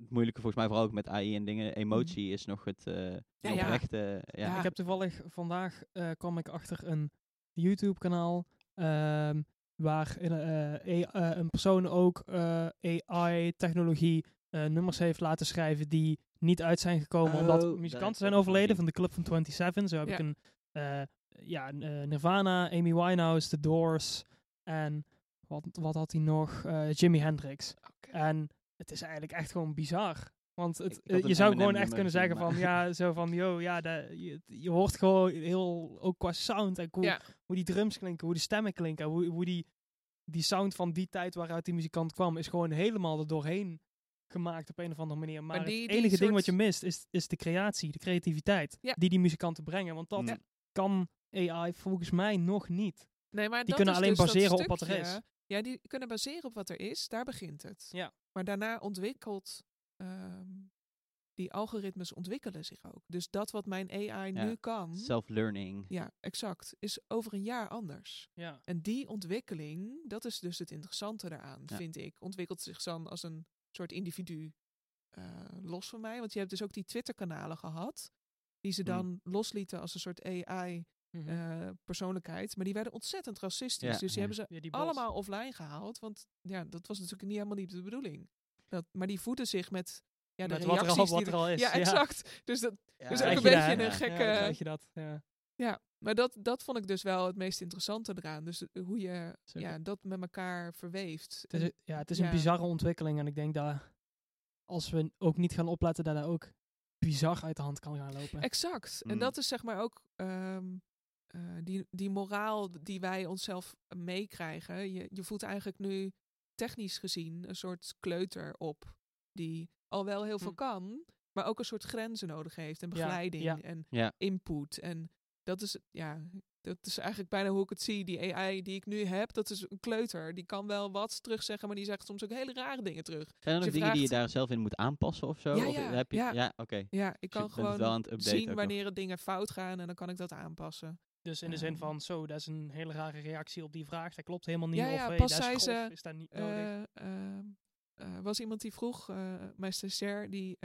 A: het moeilijke volgens mij, vooral ook met AI en dingen. Emotie is nog het uh,
C: Mhm. Ja, ja.
A: oprechte. Ja.
C: Ja.
B: Ik heb toevallig vandaag eh, kwam ik achter een YouTube kanaal ehm, waar een, eh, een persoon ook AI-technologie eh, nummers heeft laten schrijven die niet uit zijn gekomen
A: Oh,
B: omdat muzikanten
A: ik
B: zijn overleden van de Club van 27. Zo heb
C: Ja.
B: ik een eh, ja, een, Nirvana, Amy Winehouse, The Doors en wat, wat had hij nog? Eh, Jimi Hendrix. En het is eigenlijk echt gewoon bizar. Want het, eh, je zou gewoon echt
A: nummer
B: kunnen zeggen van, ja, zo van, yo, ja, de, je, je hoort gewoon heel, ook qua sound en hoe,
C: Ja.
B: hoe die drums klinken, hoe de stemmen klinken, hoe, hoe die, die sound van die tijd waaruit die muzikant kwam, is gewoon helemaal er doorheen gemaakt op een of andere manier. Maar,
C: Maar die-
B: het
C: die
B: enige ding wat je mist, is, is de creatie, de creativiteit,
C: Ja.
B: die die muzikanten brengen. Want dat kan AI volgens mij nog niet.
C: Nee, maar
B: Die
C: dat
B: kunnen alleen
C: dus
B: baseren op wat er is.
C: Ja, die kunnen baseren op wat er is. Daar begint het.
B: Ja.
C: Maar daarna ontwikkelt... ehm, die algoritmes ontwikkelen zich ook. Dus dat wat mijn AI
A: Ja,
C: nu kan...
A: Self-learning.
C: Ja, exact. Is over een jaar anders.
B: Ja.
C: En die ontwikkeling, dat is dus het interessante daaraan,
A: Ja.
C: vind ik. Ontwikkelt zich dan als een soort individu eh, los van mij. Want je hebt dus ook die Twitter-kanalen gehad. Die ze
A: Mm.
C: dan loslieten als een soort AI-persoonlijkheid. maar die werden ontzettend racistisch.
A: Ja,
C: dus die
A: ja.
C: hebben ze
B: Ja, die bots.
C: allemaal offline gehaald. Want ja, dat was natuurlijk niet helemaal niet de bedoeling. Dat, maar die voeden zich met ja, de
B: Met wat er
C: reacties
B: al, wat er al is.
C: Ja, exact. Dus dat,
A: Ja,
C: Dus ook een beetje
B: daar,
C: een
B: ja.
C: gekke-
B: je dat, ja.
C: Ja, maar dat, dat vond ik dus wel het meest interessante eraan. Dus eh, hoe je
B: Zeker.
C: ja, dat met elkaar verweeft.
B: Het is, ja, het is
C: ja.
B: een bizarre ontwikkeling. En ik denk dat als we ook niet gaan opletten, dat dat ook bizar uit de hand kan gaan lopen.
C: exact. En
A: Mm.
C: dat is zeg maar ook ehm, eh, die, die moraal die wij onszelf meekrijgen. Je, je voelt eigenlijk nu technisch gezien een soort kleuter op. Die al wel heel veel
B: Hm.
C: kan, maar ook een soort grenzen nodig heeft. En begeleiding
B: ja.
C: en
A: Ja.
C: input. En dat is, ja, dat is eigenlijk bijna hoe ik het zie. Die AI die ik nu heb, dat is een kleuter. Die kan wel wat terugzeggen, maar die zegt soms ook hele rare dingen terug.
A: Zijn er nog
C: je
A: dingen die je daar zelf in moet aanpassen of zo?
C: Ja,
A: of heb je,
C: ja.
A: ja. oké.
C: Ja, ik
A: Dus
C: kan gewoon zien wanneer er dingen fout gaan en dan kan ik dat aanpassen.
B: Dus in de zin
C: Ehm.
B: van, zo, dat is een hele rare reactie op die vraag. Dat klopt helemaal niet.
C: Ja,
B: of hey,
C: pas zei
B: grof,
C: ze,
B: is dat niet nodig.
C: Eh, ehm, eh, was iemand die vroeg, eh mijn stagiair, die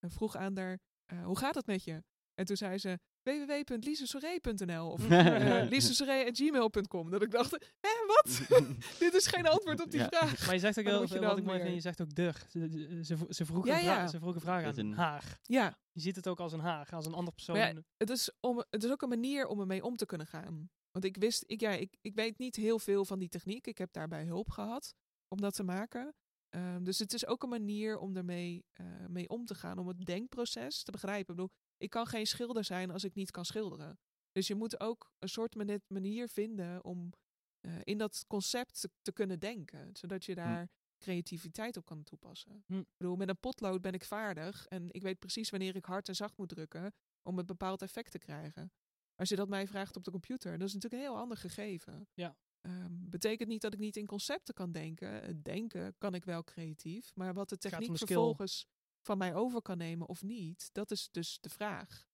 C: vroeg aan haar, hoe gaat het met je? En toen zei ze, www.lisesoré.nl of uh, lisesoré.gmail.com. Dat ik dacht, hè, wat? Dit is geen antwoord op die
A: Ja.
C: vraag.
B: Maar je zegt ook heel veel, wat ik mooi vind, je zegt ook der. Ze, ze, ze, vroeg
C: Ja,
B: een vraag,
C: ja.
B: ze vroeg een vraag
A: Dat is
B: aan
A: een-
B: haar.
C: Ja,
B: Je ziet het ook als een haar, als een ander persoon.
C: Het is, om, het is ook een manier om ermee om te kunnen gaan. Want ik wist, ik, ja, ik, ik weet niet heel veel van die techniek. Ik heb daarbij hulp gehad om dat te maken. Ehm, dus het is ook een manier om ermee eh, mee om te gaan, om het denkproces te begrijpen. Ik bedoel, ik kan geen schilder zijn als ik niet kan schilderen. Dus je moet ook een soort mani- manier vinden om eh, in dat concept te, te kunnen denken. Zodat je daar creativiteit op kan toepassen.
B: Hm.
C: Ik bedoel, met een potlood ben ik vaardig en ik weet precies wanneer ik hard en zacht moet drukken om een bepaald effect te krijgen. Als je dat mij vraagt op de computer, dat is natuurlijk een heel ander gegeven.
B: Ja.
C: Ehm, betekent niet dat ik niet in concepten kan denken. Het denken kan ik wel creatief, maar wat de techniek vervolgens van mij over kan nemen of niet, dat is dus de vraag.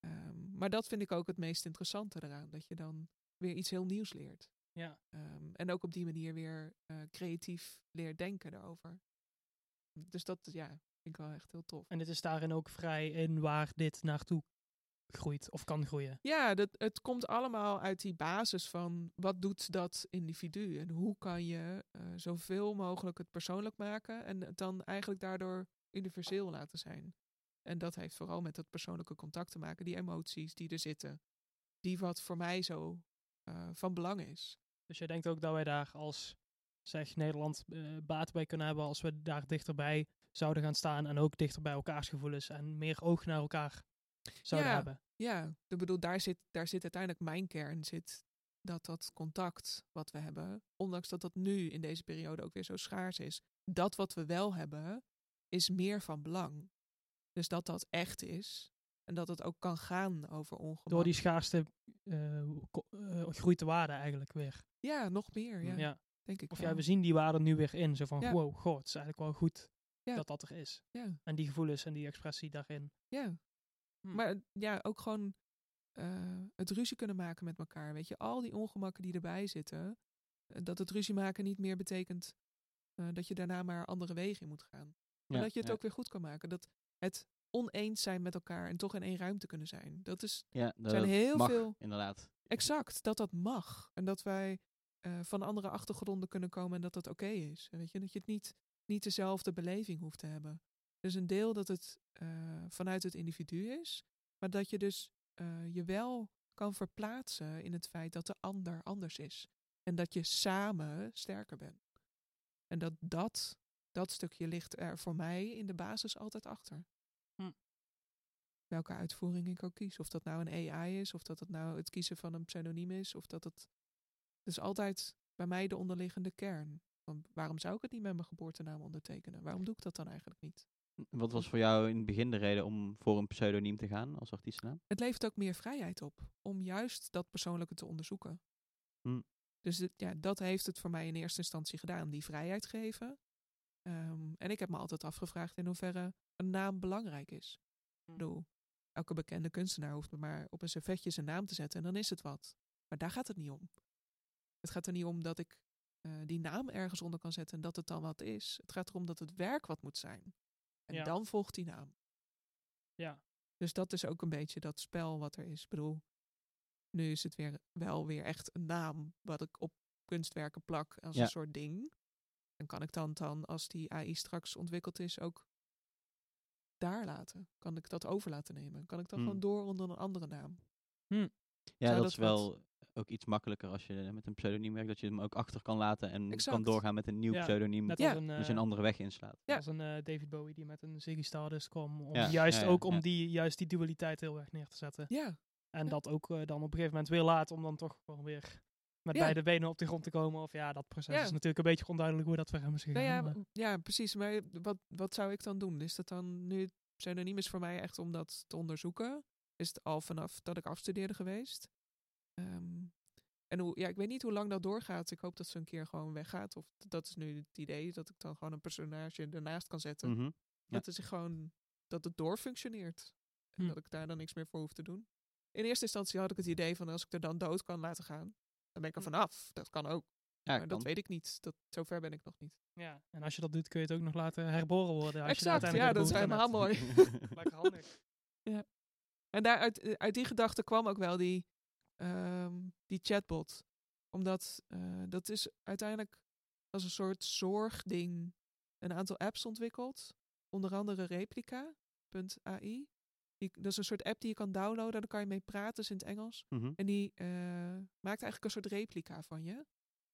C: Ehm, maar dat vind ik ook het meest interessante eraan, dat je dan weer iets heel nieuws leert.
B: Ja.
C: Ehm, en ook op die manier weer eh, creatief leert denken erover. Dus dat ja, vind ik wel echt heel tof.
B: En het is daarin ook vrij in waar dit naartoe groeit of kan groeien.
C: Ja, dat, het komt allemaal uit die basis van wat doet dat individu en hoe kan je eh, zoveel mogelijk het persoonlijk maken en het dan eigenlijk daardoor universeel laten zijn. En dat heeft vooral met dat persoonlijke contact te maken, die emoties die er zitten. Die wat voor mij zo eh, van belang is.
B: Dus jij denkt ook dat wij daar als zeg Nederland eh, baat bij kunnen hebben als we daar dichterbij zouden gaan staan en ook dichter bij elkaars gevoelens en meer oog naar elkaar zouden
C: Ja.
B: hebben.
C: Ja, ik bedoel, daar zit, daar zit uiteindelijk mijn kern, zit dat dat contact wat we hebben, ondanks dat dat nu in deze periode ook weer zo schaars is, dat wat we wel hebben, is meer van belang. Dus dat dat echt is en dat het ook kan gaan over ongemak.
B: Door die schaarste ko- eh, groeit de waarde eigenlijk weer.
C: Ja, nog meer, ja,
B: Ja.
C: denk ik
B: Of
C: wel.
B: ja, we zien die waarde nu weer in. Zo van,
C: Ja.
B: wow, goh, het is eigenlijk wel goed
C: Ja.
B: dat dat er is.
C: Ja.
B: En die gevoelens en die expressie daarin.
C: Ja.
B: Hm.
C: Maar ja, ook gewoon eh, het ruzie kunnen maken met elkaar. Weet je, al die ongemakken die erbij zitten. dat het ruzie maken niet meer betekent dat je daarna maar andere wegen in moet gaan. Maar
A: Ja,
C: dat je het
A: ja.
C: ook weer goed kan maken. Dat het oneens zijn met elkaar en toch in één ruimte kunnen zijn. Dat is
A: Ja, dat
C: zijn heel
A: mag,
C: veel-
A: inderdaad.
C: exact dat dat mag. En dat wij eh, van andere achtergronden kunnen komen en dat dat oké is. En weet je, dat je het niet, niet dezelfde beleving hoeft te hebben. Dus een deel dat het eh, vanuit het individu is, maar dat je dus eh, je wel kan verplaatsen in het feit dat de ander anders is. En dat je samen sterker bent. En dat dat, dat stukje ligt er voor mij in de basis altijd achter.
B: Hm.
C: Welke uitvoering ik ook kies. Of dat nou een AI is, of dat het nou het kiezen van een pseudoniem is, of dat het. Dus altijd bij mij de onderliggende kern. Want waarom zou ik het niet met mijn geboortenaam ondertekenen? Waarom doe ik dat dan eigenlijk niet?
A: Wat was voor jou in het begin de reden om voor een pseudoniem te gaan als artiestennaam?
C: Het levert ook meer vrijheid op om juist dat persoonlijke te onderzoeken.
A: Hm.
C: Dus het- ja, dat heeft het voor mij in eerste instantie gedaan, die vrijheid geven. Ehm, en ik heb me altijd afgevraagd in hoeverre een naam belangrijk is. Ik bedoel, elke bekende kunstenaar hoeft maar op een servetje zijn naam te zetten en dan is het wat. Maar daar gaat het niet om. Het gaat er niet om dat ik eh, die naam ergens onder kan zetten en dat het dan wat is. Het gaat erom dat het werk wat moet zijn. En
B: Ja.
C: dan volgt die naam.
B: Ja.
C: Dus dat is ook een beetje dat spel wat er is. Ik bedoel, nu is het weer wel weer echt een naam wat ik op kunstwerken plak als
A: Ja.
C: een soort ding. En kan ik dan, dan, als die AI straks ontwikkeld is, ook daar laten? Kan ik dat over laten nemen? Kan ik dan
A: Hmm.
C: gewoon door onder een andere naam?
A: Ja,
C: Zou
A: dat,
C: dat
A: is wel ook iets makkelijker als je met een pseudoniem werkt, dat je hem ook achter kan laten en kan doorgaan met een nieuw
B: Ja,
A: pseudoniem,
B: Net
C: Ja.
B: een,
A: dus een
B: eh,
A: andere weg inslaat.
C: Ja.
B: als een eh, David Bowie die met een Ziggy Stardust kwam. Om
A: Ja,
B: juist
A: ja, ja,
B: ook om
A: ja.
B: die, juist die dualiteit heel erg neer te zetten.
C: Ja,
B: En
C: Ja.
B: dat ook eh, dan op een gegeven moment weer laat om dan toch gewoon weer met
C: Ja.
B: beide benen op de grond te komen. Of ja, dat proces
C: Ja.
B: is natuurlijk een beetje onduidelijk hoe dat voor hem is gegaan.
C: nou ja,
B: maar-
C: ja, precies. Maar wat, wat zou ik dan doen? Is dat dan nu pseudoniem is voor mij echt om dat te onderzoeken? Is het al vanaf dat ik afstudeerde geweest? Ehm, en hoe, ja, ik weet niet hoe lang dat doorgaat. Ik hoop dat ze een keer gewoon weggaat. Of dat is nu het idee dat ik dan gewoon een personage ernaast kan zetten.
A: Mhm. Ja.
C: Dat is gewoon dat het doorfunctioneert. En
B: Hm.
C: dat ik daar dan niks meer voor hoef te doen. In eerste instantie had ik het idee van als ik er dan dood kan laten gaan, dan ben ik er
B: Hm.
C: vanaf. Dat kan ook.
A: Ja,
C: maar
A: kan.
C: dat weet ik niet. Dat, zover ben ik nog niet.
B: ja, en als je dat doet kun je het ook nog laten herboren worden. Als je
C: exact, ja,
B: uiteindelijk
C: dat is helemaal mooi.
B: Lekker handig.
C: En daar, uit, eh, uit die gedachte kwam ook wel die, ehm, die chatbot. Omdat eh, dat is uiteindelijk als een soort zorgding een aantal apps ontwikkeld. Onder andere Replica.ai. Die, dat is een soort app die je kan downloaden. Daar kan je mee praten, is in het Engels.
A: Mhm.
C: En die eh, maakt eigenlijk een soort replica van je.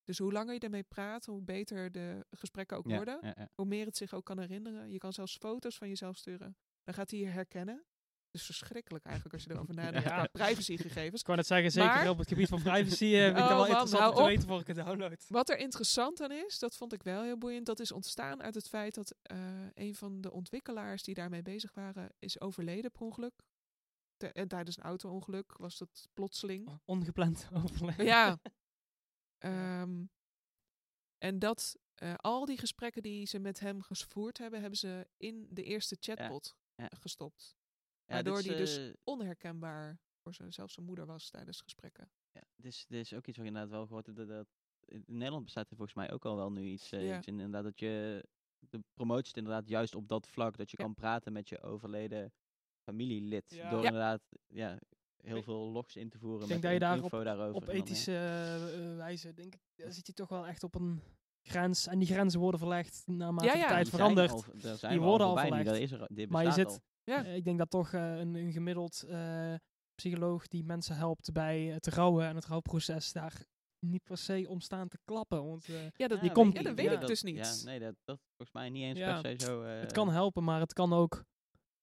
C: Dus hoe langer je ermee praat, hoe beter de gesprekken ook
A: Ja,
C: worden.
A: ja, ja.
C: Hoe meer het zich ook kan herinneren. Je kan zelfs foto's van jezelf sturen. Dan gaat hij je herkennen. Dus verschrikkelijk eigenlijk als je erover nadenkt.
B: Ja.
C: qua privacygegevens.
B: Ik wou net zeggen, zeker
C: Maar-
B: op het gebied van privacy eh, vind ik
C: Oh,
B: dat wel
C: man,
B: interessant om te
C: op.
B: weten voor ik het download.
C: Wat er interessant aan is, dat vond ik wel heel boeiend. Dat is ontstaan uit het feit dat eh, een van de ontwikkelaars die daarmee bezig waren, is overleden per ongeluk. En tijdens een auto-ongeluk was dat plotseling.
B: Ongepland overleg.
C: Ja. Ehm, en dat eh, al die gesprekken die ze met hem gevoerd hebben, hebben ze in de eerste chatbot
A: ja.
C: gestopt.
A: Ja,
C: Waardoor die dus
A: eh,
C: Onherkenbaar voor zijn, zelfs zijn moeder was tijdens gesprekken.
A: Ja, dit is, dit is ook iets wat ik inderdaad wel gehoord heb. Dat, dat, in Nederland bestaat er volgens mij ook al wel nu iets, eh,
C: Ja.
A: iets in. Inderdaad, dat je de promotie het inderdaad juist op dat vlak. Dat je
C: Ja.
A: kan praten met je overleden familielid.
B: Ja.
A: Door
B: Ja.
A: inderdaad ja, heel veel logs in te voeren.
B: Ik denk
A: met
B: dat je daar. Op
A: ja.
B: ethische eh, wijze, denk ik, daar zit je toch wel echt op een grens. En die grenzen worden verlegd naarmate
C: Ja,
B: de
C: ja.
B: tijd verandert. Die worden al verlegd.
A: Dat is er, dit
B: Maar je zit-
A: al.
C: Ja.
B: Eh, ik denk dat toch eh, een, een gemiddeld eh, psycholoog die mensen helpt bij het rouwen en het rouwproces daar niet per se om staan te klappen. Want eh,
C: Ja, dat,
B: Die
A: Ja,
B: komt-
C: ja, dat weet
B: ja,
C: ik dus niet.
A: Ja, nee, dat, dat is volgens mij niet eens
B: Ja,
A: per se zo... eh,
B: het kan helpen, maar het kan ook.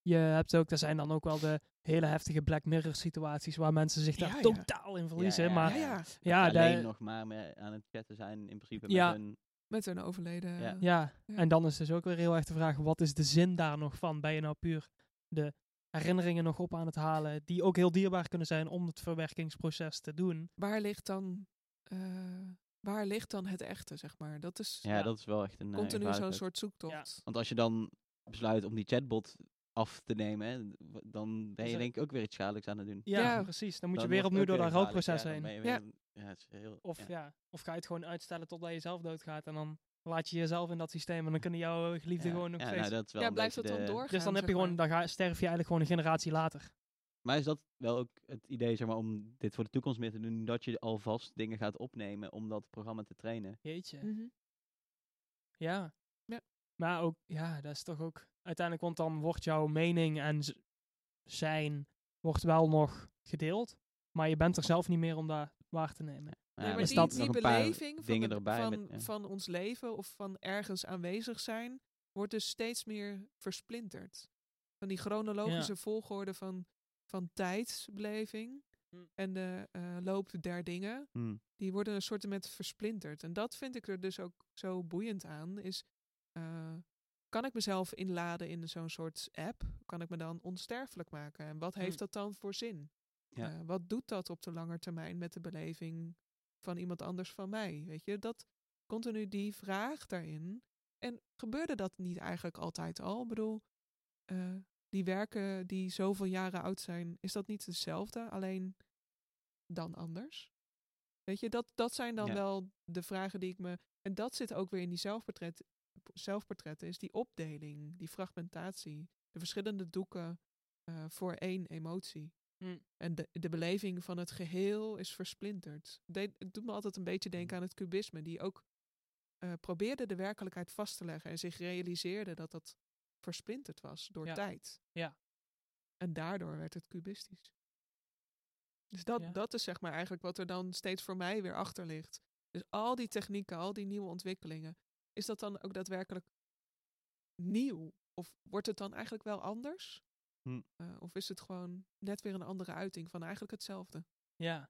B: Je hebt ook, er zijn dan ook wel de hele heftige Black Mirror situaties waar mensen zich daar
C: Ja, ja.
B: totaal in verliezen.
A: ja,
B: maar
C: ja,
A: alleen nog maar mee aan het chatten zijn in principe
B: Ja.
A: met hun...
C: Met een overleden.
A: Ja.
B: Ja,
C: Ja.
B: en dan is dus ook weer heel erg de vraag, wat is de zin daar nog van? Ben je nou puur de herinneringen nog op aan het halen, die ook heel dierbaar kunnen zijn om het verwerkingsproces te doen?
C: Waar ligt dan... eh, waar ligt dan het echte, zeg maar? Dat is
A: Ja,
B: Ja.
A: dat is wel echt een... eh,
C: continu zo'n soort zoektocht.
A: Want als je dan besluit om die chatbot af te nemen, hè, dan ben je denk ik ook weer iets schadelijks aan het doen.
B: Ja,
C: Ja.
B: precies. Dan moet
A: Dan
B: je weer opnieuw door dat rouwproces
A: ja,
B: heen.
C: Ja.
A: weer- ja, het is heel,
B: Of,
A: ja.
B: ja. of ga je het gewoon uitstellen totdat je zelf doodgaat en dan laat je jezelf in dat systeem en dan kunnen jouw geliefde
A: Ja,
B: gewoon nog
A: ja,
B: steeds...
A: nou, dat is wel
C: Ja, blijft het dan doorgaan?
B: dus dan heb je gewoon, dan ga, sterf je eigenlijk gewoon een generatie later.
A: Maar is dat wel ook het idee, zeg maar, om dit voor de toekomst meer te doen, dat je alvast dingen gaat opnemen om dat programma te trainen?
B: Jeetje.
C: Mhm.
B: Ja.
C: Ja.
B: Maar ook, ja, dat is toch ook... Uiteindelijk, want dan wordt jouw mening en zijn wordt wel nog gedeeld. Maar je bent er zelf niet meer om dat waar te nemen.
A: Ja,
C: Nee, maar
B: is
C: die,
B: dat
C: die beleving van,
A: erbij
C: van,
A: met- ja.
C: van ons leven of van ergens aanwezig zijn, wordt dus steeds meer versplinterd. Van die chronologische volgorde van, van tijdsbeleving
B: Hm.
C: en de eh, loop der dingen,
A: Hm.
C: die worden een soort met versplinterd. En dat vind ik er dus ook zo boeiend aan, is eh, kan ik mezelf inladen in zo'n soort app? Kan ik me dan onsterfelijk maken? En wat heeft
B: Hm.
C: dat dan voor zin?
A: Ja.
C: Eh, wat doet dat op de lange termijn met de beleving van iemand anders van mij? Weet je, dat continu die vraag daarin. En gebeurde dat niet eigenlijk altijd al? Ik bedoel, eh, die werken die zoveel jaren oud zijn, is dat niet hetzelfde, alleen dan anders? Weet je, dat, dat zijn dan
A: Ja.
C: wel de vragen die ik me. En dat zit ook weer in die zelfportret, zelfportretten, is die opdeling, die fragmentatie, de verschillende doeken eh, voor één emotie.
B: Hm.
C: En de, de beleving van het geheel is versplinterd. De- het doet me altijd een beetje denken aan het kubisme, die ook eh, probeerde de werkelijkheid vast te leggen en zich realiseerde dat dat versplinterd was door
B: Ja.
C: tijd.
B: Ja.
C: En daardoor werd het kubistisch. Dus dat,
B: Ja.
C: dat is zeg maar eigenlijk wat er dan steeds voor mij weer achter ligt. Dus al die technieken, al die nieuwe ontwikkelingen, is dat dan ook daadwerkelijk nieuw? Of wordt het dan eigenlijk wel anders?
A: Hm.
C: Eh, of is het gewoon net weer een andere uiting van eigenlijk hetzelfde?
B: Ja.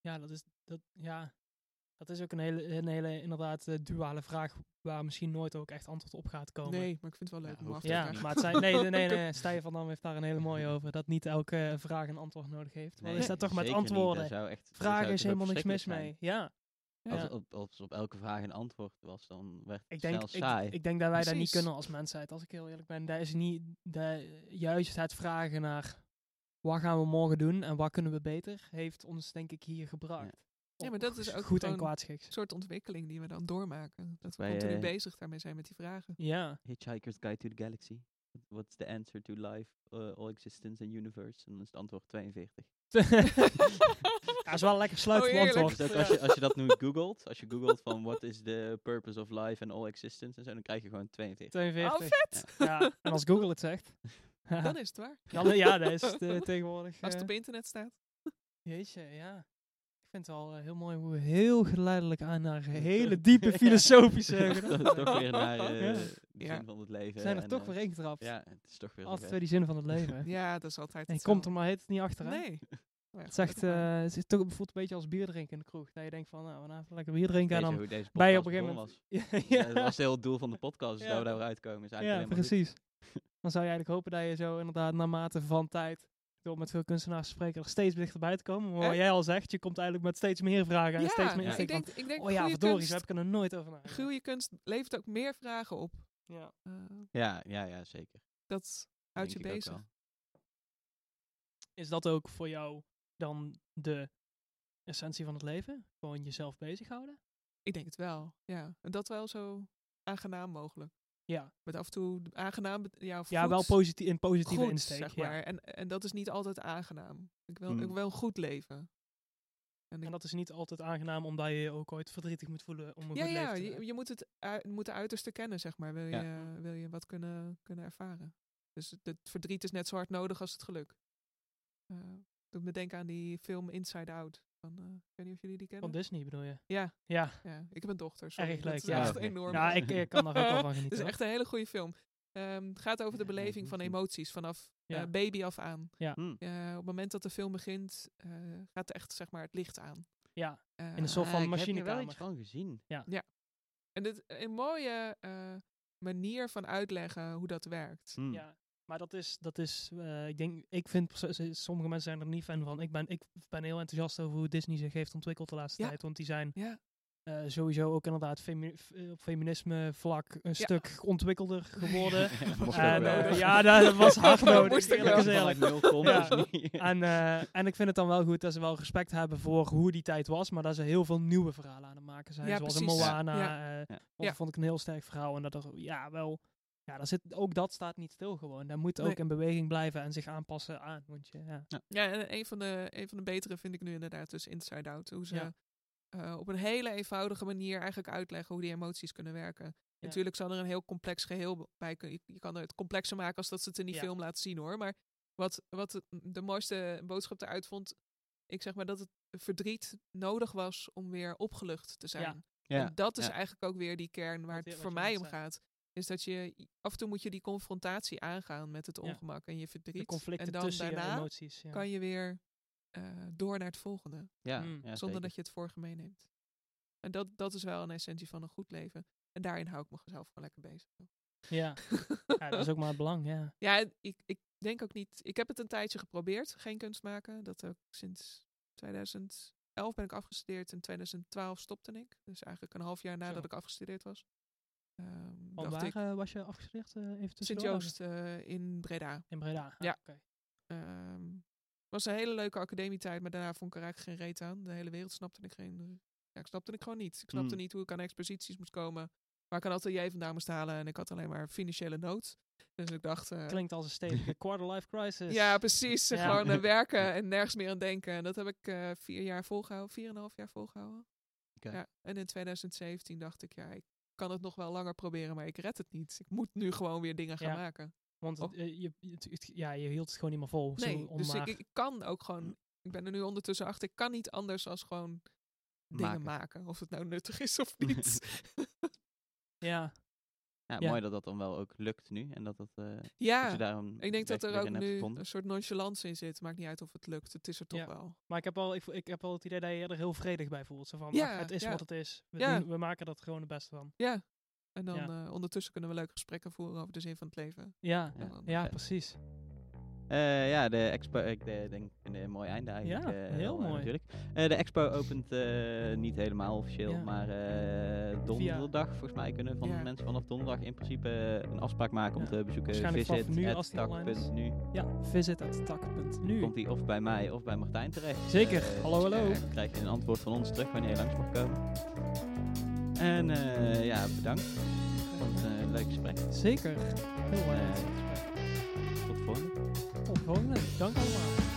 B: Ja, dat is, dat, ja. dat is ook een hele, een hele inderdaad eh, duale vraag waar misschien nooit ook echt antwoord op gaat komen.
C: Nee, maar ik vind het wel leuk
A: Ja,
C: om af te
B: Ja, maar het zijn, nee, nee, nee, nee. Stijn van Dam heeft daar een hele mooie over. Dat niet elke vraag een antwoord nodig heeft. Wat
A: Nee,
B: is dat toch met
A: niet.
B: antwoorden?
A: Echt,
B: Vragen is helemaal niks mis mee. Ja, Ja.
A: Als, op, als op elke vraag een antwoord was, dan werd het
B: ik denk,
A: snel saai.
B: ik, ik denk dat wij dat niet kunnen als mensheid, als ik heel eerlijk ben. Dat is niet de, juist het vragen naar wat gaan we morgen doen en wat kunnen we beter, heeft ons denk ik hier gebracht.
C: Ja, maar dat is ook
B: goed en.
C: Een soort ontwikkeling die we dan doormaken. Dat we continu
A: eh,
C: bezig daarmee zijn met die vragen.
B: Ja,
A: Hitchhiker's Guide to the Galaxy. What's the answer to life, uh, all existence and universe? En dan is het antwoord 42.
B: ja, is wel een lekker sluitend
C: Oh,
A: als, je, als je dat nu googelt, als je googelt van what is the purpose of life and all existence en zo, dan krijg je gewoon 42.
B: 42.
C: Oh, vet!
B: Ja, en als Google het zegt.
C: Dan is het waar.
B: Dan, ja, dat is het, eh, tegenwoordig.
C: Als het
B: eh,
C: op internet staat.
B: Jeetje, ja. Ik vind het al eh, heel mooi hoe we heel geleidelijk aan naar hele diepe filosofische gedachten.
A: toch weer naar eh,
B: Ja.
A: de
C: Ja.
A: zin van het leven.
B: We zijn er
A: en,
B: toch
A: eh,
B: weer ingetrapt.
A: Ja, het is toch weer
B: Altijd weer die zin van het leven.
C: Ja, dat is altijd
B: En je komt er maar heet het niet achter, hè?
C: Nee. Ja,
B: Het, is echt, eh, het is toch, voelt een beetje als bier drinken in de kroeg. Dat je denkt van, nou, we gaan even lekker bier drinken. En dan
A: hoe deze
B: ben je op een gegeven moment...
A: was?
B: ja,
A: Ja, dat was heel het doel van de podcast, dus
B: Ja.
A: dat we daar weer uitkomen. Is
B: ja,
A: eigenlijk goed.
B: precies. Dan zou je eigenlijk hopen dat je zo inderdaad naarmate van tijd... door met veel kunstenaars te spreken er steeds dichterbij te komen. Maar wat jij al zegt, je komt eigenlijk met steeds meer vragen. En
C: ja,
B: steeds meer
A: Ja.
C: ik denk, ik denk
B: oh ja, verdorie,
C: kunst,
B: zo heb ik er nog nooit over nagedacht.
C: goede kunst levert ook meer vragen op.
B: Ja.
C: Eh,
A: Ja, ja, ja, zeker.
C: dat houdt je bezig.
B: Is dat ook voor jou dan de essentie van het leven? Gewoon jezelf bezighouden?
C: Ik denk het wel, ja. En dat wel zo aangenaam mogelijk.
B: Ja,
C: Met af en toe aangenaam, ja,
B: ja wel positief in positieve
C: goed,
B: insteek.
C: zeg
B: ja.
C: maar. En, en dat is niet altijd aangenaam. Ik wil, ik
A: Mm.
C: wil een goed leven. En
B: dat is niet altijd aangenaam omdat je je ook ooit verdrietig moet voelen om een
C: ja,
B: goed
C: ja,
B: leven te
C: je, je moet het moet de uiterste kennen, zeg maar. Wil,
A: Ja.
C: je, wil je wat kunnen, kunnen ervaren. Dus het, het verdriet is net zo hard nodig als het geluk. Eh, Doet me denken aan die film Inside Out. Van, eh, ik weet niet of jullie die kennen.
B: Van Disney bedoel je?
C: Ja,
B: Ja,
C: ja, ik heb een dochter. Sorry.
B: Erg
C: Dat
B: leuk,
C: is
B: ja.
C: echt enorm.
B: ja ik, ik kan daar ook wel van
C: Het
B: genieten.
C: is echt een hele goede film. Ehm, het gaat over de
A: Ja,
C: beleving van emoties vanaf
B: Ja.
C: eh, baby af aan.
A: Hm.
C: Eh, op het moment dat de film begint, eh, gaat echt zeg maar het licht aan.
B: Ja, in een soort van
A: Ah, ik heb hier wel
B: machinekamer.
A: iets van gezien.
C: En dit een mooie eh, manier van uitleggen hoe dat werkt.
A: Hm.
B: Ja, maar dat is, dat is eh, ik denk, ik vind, sommige mensen zijn er niet fan van. Ik ben, ik ben heel enthousiast over hoe Disney zich heeft ontwikkeld de laatste
C: Ja.
B: tijd. Want die zijn
C: Ja,
B: eh, sowieso ook inderdaad femi- eh, op feminisme vlak een stuk ontwikkelder geworden. En, ja, dat, was hard nodig. Eerlijk
C: wel.
B: gezegd.
A: Dus.
B: En, eh, en ik vind het dan wel goed dat ze wel respect hebben voor hoe die tijd was, maar dat ze heel veel nieuwe verhalen aan het maken zijn.
C: Ja,
B: zoals
C: precies.
B: een Moana.
C: Ja.
B: eh,
A: Ja.
B: of
C: Ja.
B: vond ik een heel sterk verhaal. En dat er, ja, wel, ja, daar zit, ook dat staat niet stil gewoon. Dat moet ook
C: Nee.
B: in beweging blijven en zich aanpassen aan. Want je, ja.
C: ja en een van, de, een van de betere vind ik nu inderdaad dus Inside Out. Hoe ze
B: Ja.
C: eh, op een hele eenvoudige manier eigenlijk uitleggen hoe die emoties kunnen werken. Natuurlijk zal er een heel complex geheel bij kunnen. Je, je kan het complexer maken als dat ze het in die
B: Ja.
C: film laten zien hoor. Maar wat, wat de mooiste boodschap eruit vond, ik zeg maar dat het verdriet nodig was om weer opgelucht te zijn.
A: Ja.
C: En dat is
A: ja.
C: eigenlijk ook weer die kern waar het voor mij om
B: zei.
C: gaat. Is dat je af en toe moet je die confrontatie aangaan met het
B: Ja.
C: ongemak en je
B: De
C: verdriet.
B: conflicten
C: en dan
B: tussen je
C: daarna
B: emoties. Ja.
C: kan je weer eh, door naar het volgende.
A: Ja,
B: Mm.
A: ja,
C: zonder
A: zeker.
C: dat je het vorige meeneemt. En dat, dat is wel een essentie van een goed leven. En daarin hou ik mezelf gewoon lekker bezig.
B: Ja. ja, dat is ook maar het belang, ja.
C: Ja, ik, ik denk ook niet. Ik heb het een tijdje geprobeerd, geen kunst maken. Dat ook sinds 2011 ben ik afgestudeerd. In 2012 stopte ik. Dus eigenlijk een half jaar nadat
B: Zo.
C: ik afgestudeerd was. Ehm
B: Want
C: dacht
B: waar
C: ik,
B: eh, was je afgestudeerd? eh tussendoor?
C: Sint-Joost eh, in Breda.
B: In Breda. Ah,
C: Ja.
B: oké.
C: Ehm was een hele leuke academietijd, maar daarna vond ik er eigenlijk geen reet aan. De hele wereld snapte ik geen. Ja, ik snapte ik gewoon niet. Ik snapte
A: Mm.
C: niet hoe ik aan exposities moest komen. Waar ik een atelier vandaan moest halen. En ik had alleen maar financiële nood. Dus ik dacht.
B: Klinkt als een stevige quarter-life crisis.
C: ja, precies.
B: Ja.
C: Gewoon werken en nergens meer aan denken. En dat heb ik eh, vier jaar volgehouden, vier en een half jaar volgehouden.
A: Oké.
C: Ja, en in 2017 dacht ik, ja, ik kan het nog wel langer proberen, maar ik red het niet. Ik moet nu gewoon weer dingen gaan
B: Ja.
C: maken.
B: Want het,
C: Oh.
B: eh, je, het- het- ja, je hield het gewoon niet meer vol. zo
C: Nee,
B: om
C: dus ik, kan ook gewoon, ik ben er nu ondertussen achter, ik kan niet anders als gewoon dingen
A: Maken.
C: maken. Of het nou nuttig is of niet.
B: ja,
A: Ja,
B: Ja.
A: mooi dat dat dan wel ook lukt nu. En dat, dat, eh, dat
C: ja,
A: je daar een
C: ik denk dat er ook nu
A: gevonden.
C: een soort nonchalance in zit. Maakt niet uit of het lukt, het is er toch
B: Ja.
C: wel.
B: maar ik heb, wel, ik, ik heb wel het idee dat je er heel vredig bij voelt. Zo van,
C: Ja,
B: ach, het is
C: ja.
B: wat het is. We,
C: Ja.
B: doen- we maken er gewoon het beste van.
C: Ja, en dan
B: Ja.
C: eh, ondertussen kunnen we leuke gesprekken voeren over de zin van het leven.
B: Ja,
A: Ja.
C: dan-
B: ja
A: vet.
B: precies.
A: Eh, ja, de expo, ik de- denk een mooi einde eigenlijk.
B: Ja,
A: eh,
B: heel
A: eh,
B: mooi.
A: Natuurlijk. Eh, de expo opent eh, niet helemaal officieel,
B: Ja.
A: maar eh, donderdag volgens mij kunnen van
C: Ja.
A: mensen vanaf donderdag in principe eh, een afspraak maken om te bezoeken.
B: Waarschijnlijk vanaf
A: Visit
B: nu
A: at
B: als die online is.
A: tak.nu.
B: Ja, visit.tak.nu.
A: Komt die of bij mij of bij Martijn terecht.
B: Zeker.
A: Eh,
B: hallo, hallo.
A: Dan krijg je een antwoord van ons terug wanneer je langs mag komen. En eh, ja, bedankt voor het eh, leuke gesprek.
B: Zeker. Heel
A: Eh,
B: erg.
A: tot de volgende.
B: Tot de volgende. Dank allemaal.